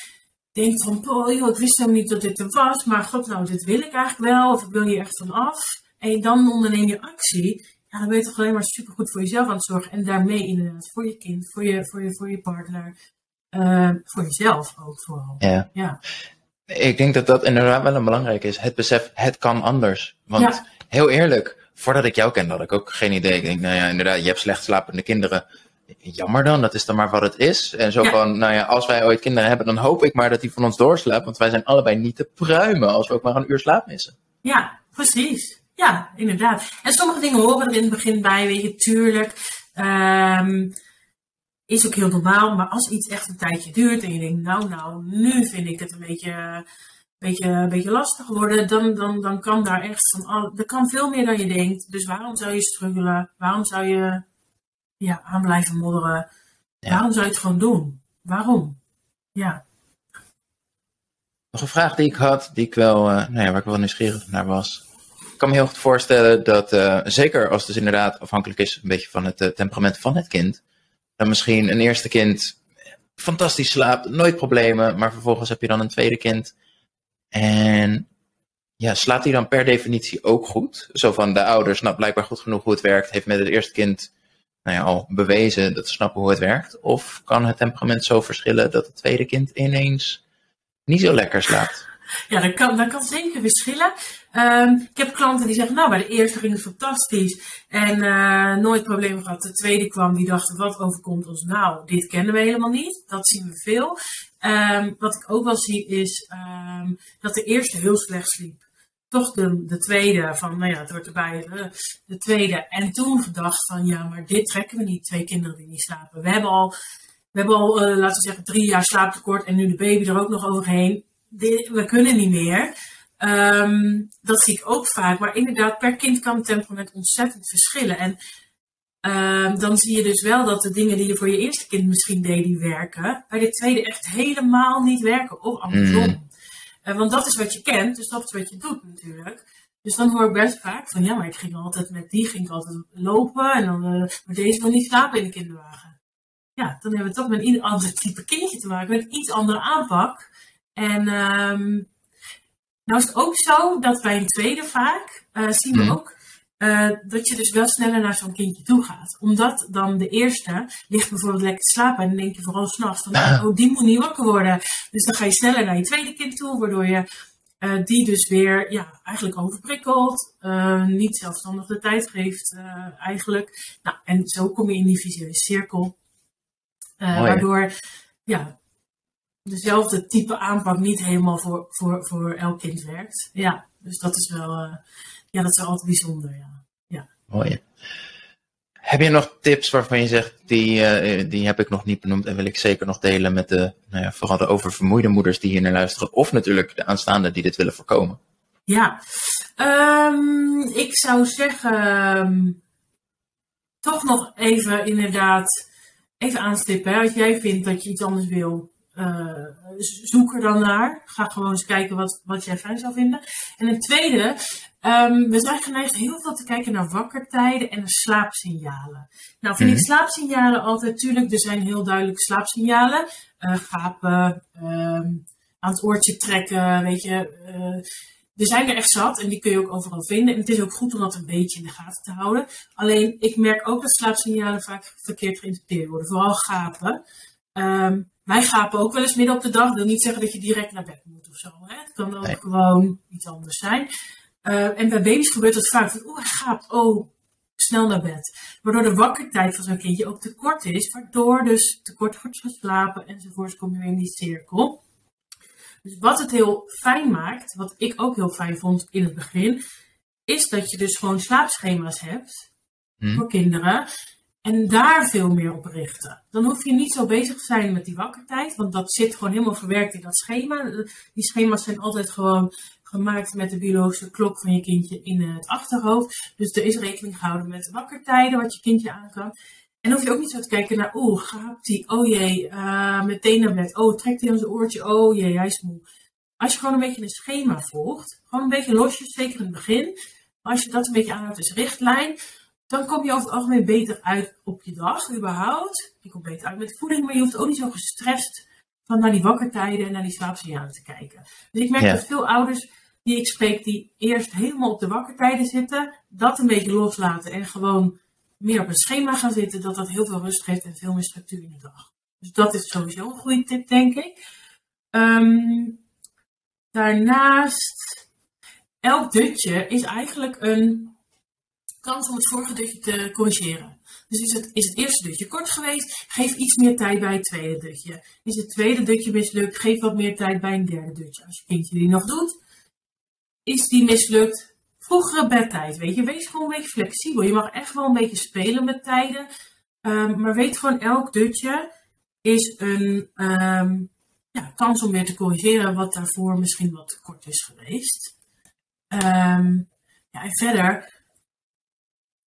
denkt van, oh joh, ik wist helemaal niet dat dit er was, maar god nou, dit wil ik eigenlijk wel, of ik wil hier echt van af. En dan onderneem je actie, ja, dan ben je toch alleen maar supergoed voor jezelf aan het zorgen. En daarmee inderdaad voor je kind, voor je, voor je, voor je partner, uh, voor jezelf ook vooral. Ja. ja. Ik denk dat dat inderdaad wel een belangrijk is. Het besef, het kan anders. Want Ja. heel eerlijk, voordat ik jou kende had ik ook geen idee. Ik denk, nou ja, inderdaad, je hebt slecht slapende kinderen. Jammer dan, dat is dan maar wat het is. En zo Ja. van, nou ja, als wij ooit kinderen hebben, dan hoop ik maar dat die van ons doorslaapt. Want wij zijn allebei niet te pruimen als we ook maar een uur slaap missen. Ja, precies. Ja, inderdaad. En sommige dingen horen er in het begin bij, weet je, tuurlijk. Ehm, is ook heel normaal, maar als iets echt een tijdje duurt en je denkt, nou, nou, nu vind ik het een beetje, een beetje, een beetje lastig worden, dan, dan, dan kan daar echt van al, er kan veel meer dan je denkt. Dus waarom zou je struggelen? Waarom zou je ja, aan blijven modderen? Ja. Waarom zou je het gewoon doen? Waarom? Ja. Nog een vraag die ik had, die ik wel, eh, nou ja, waar ik wel nieuwsgierig naar was. Kan me heel goed voorstellen dat, eh, zeker als het dus inderdaad afhankelijk is een beetje van het eh, temperament van het kind, dan misschien een eerste kind fantastisch slaapt, nooit problemen, maar vervolgens heb je dan een tweede kind. En ja, slaapt hij dan per definitie ook goed? Zo van de ouder snapt blijkbaar goed genoeg hoe het werkt, heeft met het eerste kind nou ja, al bewezen dat ze snappen hoe het werkt. Of kan het temperament zo verschillen dat het tweede kind ineens niet zo lekker slaapt? [laughs] Ja, dat kan, dat kan zeker verschillen. Ehm, ik heb klanten die zeggen, nou, bij de eerste ging het fantastisch en eh, nooit problemen gehad. De tweede kwam, die dacht, wat overkomt ons nou? Dit kennen we helemaal niet. Dat zien we veel. Ehm, wat ik ook wel zie is ehm, dat de eerste heel slecht sliep. Toch de, de tweede van, nou ja, het wordt erbij, eh, de tweede. En toen gedacht van, ja, maar dit trekken we niet. Twee kinderen die niet slapen. We hebben al, we hebben al eh, laten we zeggen, drie jaar slaaptekort en nu de baby er ook nog overheen. We kunnen niet meer. Ehm, dat zie ik ook vaak. Maar inderdaad, per kind kan het temperament ontzettend verschillen. En ehm, dan zie je dus wel dat de dingen die je voor je eerste kind misschien deed, die werken, bij de tweede echt helemaal niet werken. Of andersom. Mm. Eh, want dat is wat je kent, dus dat is wat je doet natuurlijk. Dus dan hoor ik best vaak van, ja, maar ik ging altijd met die, ging ik altijd lopen en dan, eh maar deze wil niet slapen in de kinderwagen. Ja, dan hebben we toch met een ander type kindje te maken, met iets andere aanpak. En ehm, nou is het ook zo dat bij een tweede vaak eh, zien we Mhm. ook eh, dat je dus wel sneller naar zo'n kindje toe gaat. Omdat dan de eerste ligt bijvoorbeeld lekker te slapen en dan denk je vooral s'nachts van, oh, die moet niet wakker worden. Dus dan ga je sneller naar je tweede kind toe, waardoor je eh, die dus weer ja, eigenlijk overprikkelt, niet zelfstandig de tijd geeft eigenlijk. Nou, en zo kom je in die visuele cirkel. Waardoor ja, dezelfde type aanpak niet helemaal voor, voor, voor elk kind werkt. Ja, dus dat is wel, eh, ja, dat is wel altijd bijzonder. Ja. Mooi. Heb je nog tips waarvan je zegt, die, eh, die heb ik nog niet benoemd en wil ik zeker nog delen met de, nou ja, vooral de oververmoeide moeders die hier naar luisteren, of natuurlijk de aanstaande die dit willen voorkomen? Ja, Ehm, ik zou zeggen, ehm, toch nog even inderdaad, even aanstippen. Hè. Als jij vindt dat je iets anders wil, eh, zoek er dan naar. Ga gewoon eens kijken wat, wat jij fijn zou vinden. En een tweede, ehm, we zijn geneigd heel veel te kijken naar wakkertijden en naar slaapsignalen. Nou vind Mhm. ik slaapsignalen altijd, tuurlijk, er zijn heel duidelijke slaapsignalen. Eh, gapen, ehm, aan het oortje trekken, weet je. eh, er zijn er echt zat en die kun je ook overal vinden. En het is ook goed om dat een beetje in de gaten te houden. Alleen, ik merk ook dat slaapsignalen vaak verkeerd geïnterpreteerd worden. Vooral gapen. Ehm, wij gapen ook wel eens midden op de dag. Dat wil niet zeggen dat je direct naar bed moet of zo. Hè? Het kan ook Nee. gewoon iets anders zijn. Eh, en bij baby's gebeurt dat vaak. Van, Oeh, hij gaapt. Oh, snel naar bed. Waardoor de wakkertijd van zo'n kindje ook te kort is. Waardoor dus te kort wordt geslapen enzovoorts. Kom je weer in die cirkel. Dus wat het heel fijn maakt, wat ik ook heel fijn vond in het begin, is dat je dus gewoon slaapschema's hebt Hm? voor kinderen. En daar veel meer op richten. Dan hoef je niet zo bezig te zijn met die wakkertijd, want dat zit gewoon helemaal verwerkt in dat schema. Die schema's zijn altijd gewoon gemaakt met de biologische klok van je kindje in het achterhoofd. Dus er is rekening gehouden met de wakkertijden, wat je kindje aan kan. En hoef je ook niet zo te kijken naar, oeh, gaapt hij, oh jee, eh, meteen naar bed. Oh, trekt hij aan zijn oortje, oh jee, hij is moe. als je gewoon een beetje een schema volgt, gewoon een beetje losjes, zeker in het begin, als je dat een beetje aanhoudt als richtlijn, dan kom je over het algemeen beter uit op je dag, überhaupt. Je komt beter uit met voeding, maar je hoeft ook niet zo gestrest van naar die wakkertijden en naar die slaapsignalen te kijken. Dus ik merk Ja. dat veel ouders die ik spreek, die eerst helemaal op de wakkertijden zitten, dat een beetje loslaten en gewoon meer op een schema gaan zitten, dat dat heel veel rust geeft en veel meer structuur in de dag. Dus dat is sowieso een goede tip, denk ik. Ehm, daarnaast, elk dutje is eigenlijk een kans om het vorige dutje te corrigeren. Dus is het, is het eerste dutje kort geweest, geef iets meer tijd bij het tweede dutje. Is het tweede dutje mislukt, geef wat meer tijd bij een derde dutje. Als je kindje die nog doet, is die mislukt, vroegere bedtijd. Weet je, wees gewoon een beetje flexibel. Je mag echt wel een beetje spelen met tijden. Ehm, maar weet gewoon, elk dutje is een ehm, ja, kans om weer te corrigeren wat daarvoor misschien wat te kort is geweest. Ehm, ja, en verder,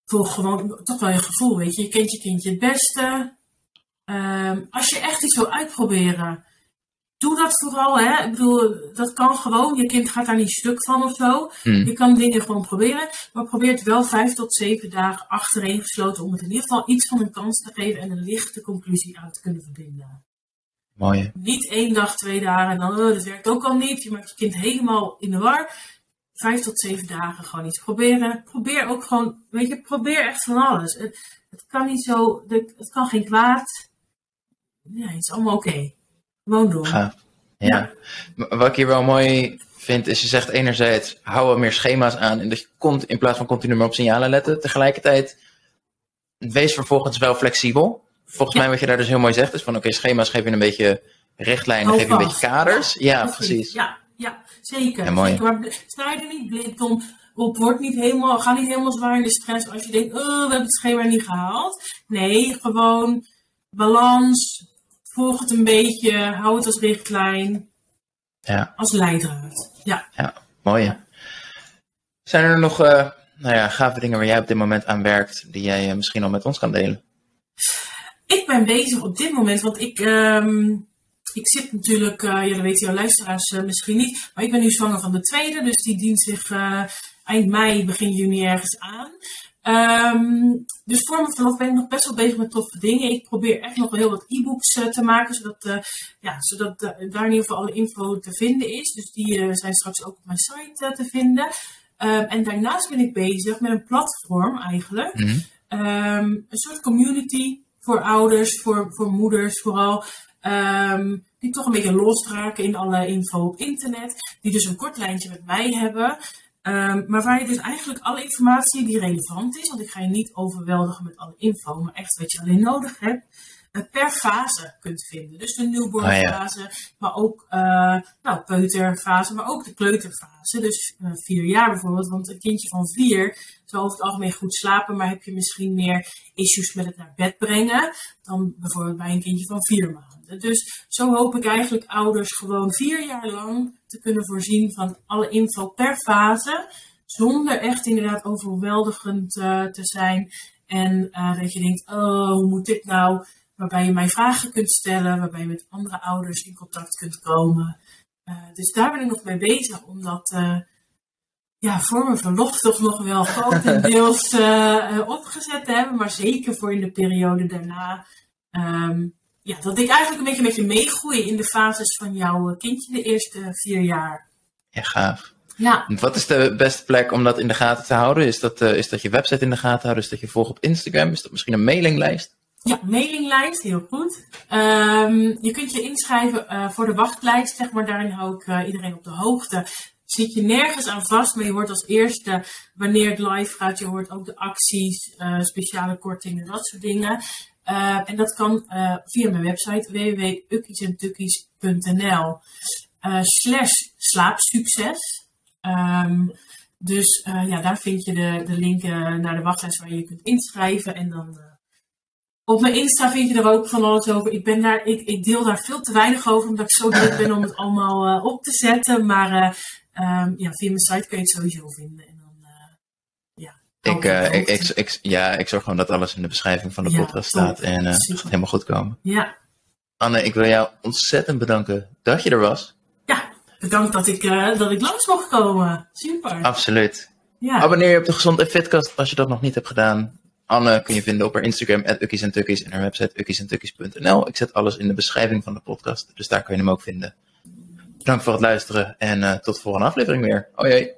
volg gewoon toch wel je gevoel, weet je. Je kent je kindje het beste. Ehm, als je echt iets wil uitproberen, doe dat vooral. Hè? Ik bedoel, dat kan gewoon. Je kind gaat daar niet stuk van of zo. Hm. Je kan dingen gewoon proberen. Maar probeer het wel vijf tot zeven dagen achtereen gesloten om het in ieder geval iets van een kans te geven en een lichte conclusie aan te kunnen verbinden. Mooi. Niet één dag, twee dagen en dan, oh, dat werkt ook al niet. Je maakt je kind helemaal in de war. Vijf tot zeven dagen gewoon iets proberen. Probeer ook gewoon, weet je, probeer echt van alles. Het, het kan niet zo, het kan geen kwaad. Ja, het is allemaal oké. Gewoon doen. Ja. Wat ik hier wel mooi vind, is je zegt enerzijds, hou wat meer schema's aan. En dat je kont, in plaats van continu maar op signalen letten. Tegelijkertijd, wees vervolgens wel flexibel. Volgens Ja. mij wat je daar dus heel mooi zegt, is van oké, schema's geef je een beetje richtlijnen, geef je een beetje kaders. Ja, Dat precies. Ja, ja zeker. Ja, mooi. zeker. Maar sta je er niet blind om, op, word niet helemaal, ga niet helemaal zwaar in de stress als je denkt, oh, we hebben het schema niet gehaald. Nee, gewoon balans, volg het een beetje, hou het als richtlijn, Ja, als leidraad. Ja. mooi. Zijn er nog eh, nou ja, gave dingen waar jij op dit moment aan werkt, die jij eh, misschien al met ons kan delen? Ik ben bezig op dit moment, want ik, ehm, ik zit natuurlijk, eh, ja, dat weten jouw luisteraars eh, misschien niet, maar ik ben nu zwanger van de tweede, dus die dient zich eh, eind mei, begin juni ergens aan. Ehm, dus voor mijn verlof ben ik nog best wel bezig met toffe dingen. Ik probeer echt nog wel heel wat e-books te maken, zodat, ja, zodat daar in ieder geval alle info te vinden is. Dus die zijn straks ook op mijn site te vinden. Ehm, en daarnaast ben ik bezig met een platform eigenlijk. Mhm. Ehm, een soort community voor ouders, voor, voor moeders vooral. Ehm, die toch een beetje losraken in alle info op internet. Die dus een kort lijntje met mij hebben. Ehm, maar waar je dus eigenlijk alle informatie die relevant is. Want ik ga je niet overweldigen met alle info. Maar echt wat je alleen nodig hebt. Per fase kunt vinden. Dus de newborn Ah, ja. fase. Maar ook eh nou, peuterfase. Maar ook de kleuterfase. Dus eh, vier jaar bijvoorbeeld. Want een kindje van vier zal over het algemeen goed slapen, maar heb je misschien meer issues met het naar bed brengen dan bijvoorbeeld bij een kindje van vier maanden. Dus zo hoop ik eigenlijk ouders gewoon vier jaar lang te kunnen voorzien van alle info per fase, zonder echt inderdaad overweldigend eh, te zijn. En dat je denkt, oh, hoe moet dit nou? Waarbij je mij vragen kunt stellen, waarbij je met andere ouders in contact kunt komen. Eh, dus daar ben ik nog mee bezig, omdat eh, ja, voor mijn verlof toch nog wel [laughs] grotendeels eh, opgezet te hebben. Maar zeker voor in de periode daarna. ehm, ja, dat ik eigenlijk een beetje met je meegroei in de fases van jouw kindje de eerste vier jaar. Ja, gaaf. Ja, Wat is de beste plek om dat in de gaten te houden? Is dat, is dat je website in de gaten houden? Is dat je volgt op Instagram? Is dat misschien een mailinglijst? Ja mailinglijst, heel goed. Ehm, je kunt je inschrijven eh, voor de wachtlijst, zeg maar. Daarin hou ik eh, iedereen op de hoogte. Zit je nergens aan vast, maar je hoort als eerste wanneer het live gaat. Je hoort ook de acties, eh, speciale kortingen, dat soort dingen. Eh, en dat kan via mijn website www.ukkiesentukkies.nl eh slash slaapsucces. Ehm, dus ja, daar vind je de, de link naar de wachtlijst waar je je kunt inschrijven. En dan op mijn Insta vind je er ook van alles over. Ik, ben daar, ik, ik deel daar veel te weinig over, omdat ik zo druk ben om het [laughs] allemaal eh, op te zetten. Maar eh, ehm, ja, via mijn site kun je het sowieso vinden. En dan, eh, ja, Ik, ik, ik, ik- ja, ik zorg gewoon dat alles in de beschrijving van de Ja, podcast top. staat. En het gaat helemaal goed komen. Ja, Anne, ik wil jou ontzettend bedanken dat je er was. ja, bedankt dat ik, dat ik langs mocht komen. Super. Absoluut. Ja. Abonneer je op de Gezond en Fitcast als je dat nog niet hebt gedaan. Anne kun je vinden op haar Instagram, Ukkies en en haar website ukkiesentukkies.nl. Ik zet alles in de beschrijving van de podcast, dus daar kun je hem ook vinden. Bedankt voor het luisteren en uh, tot de volgende aflevering weer. Oh jee.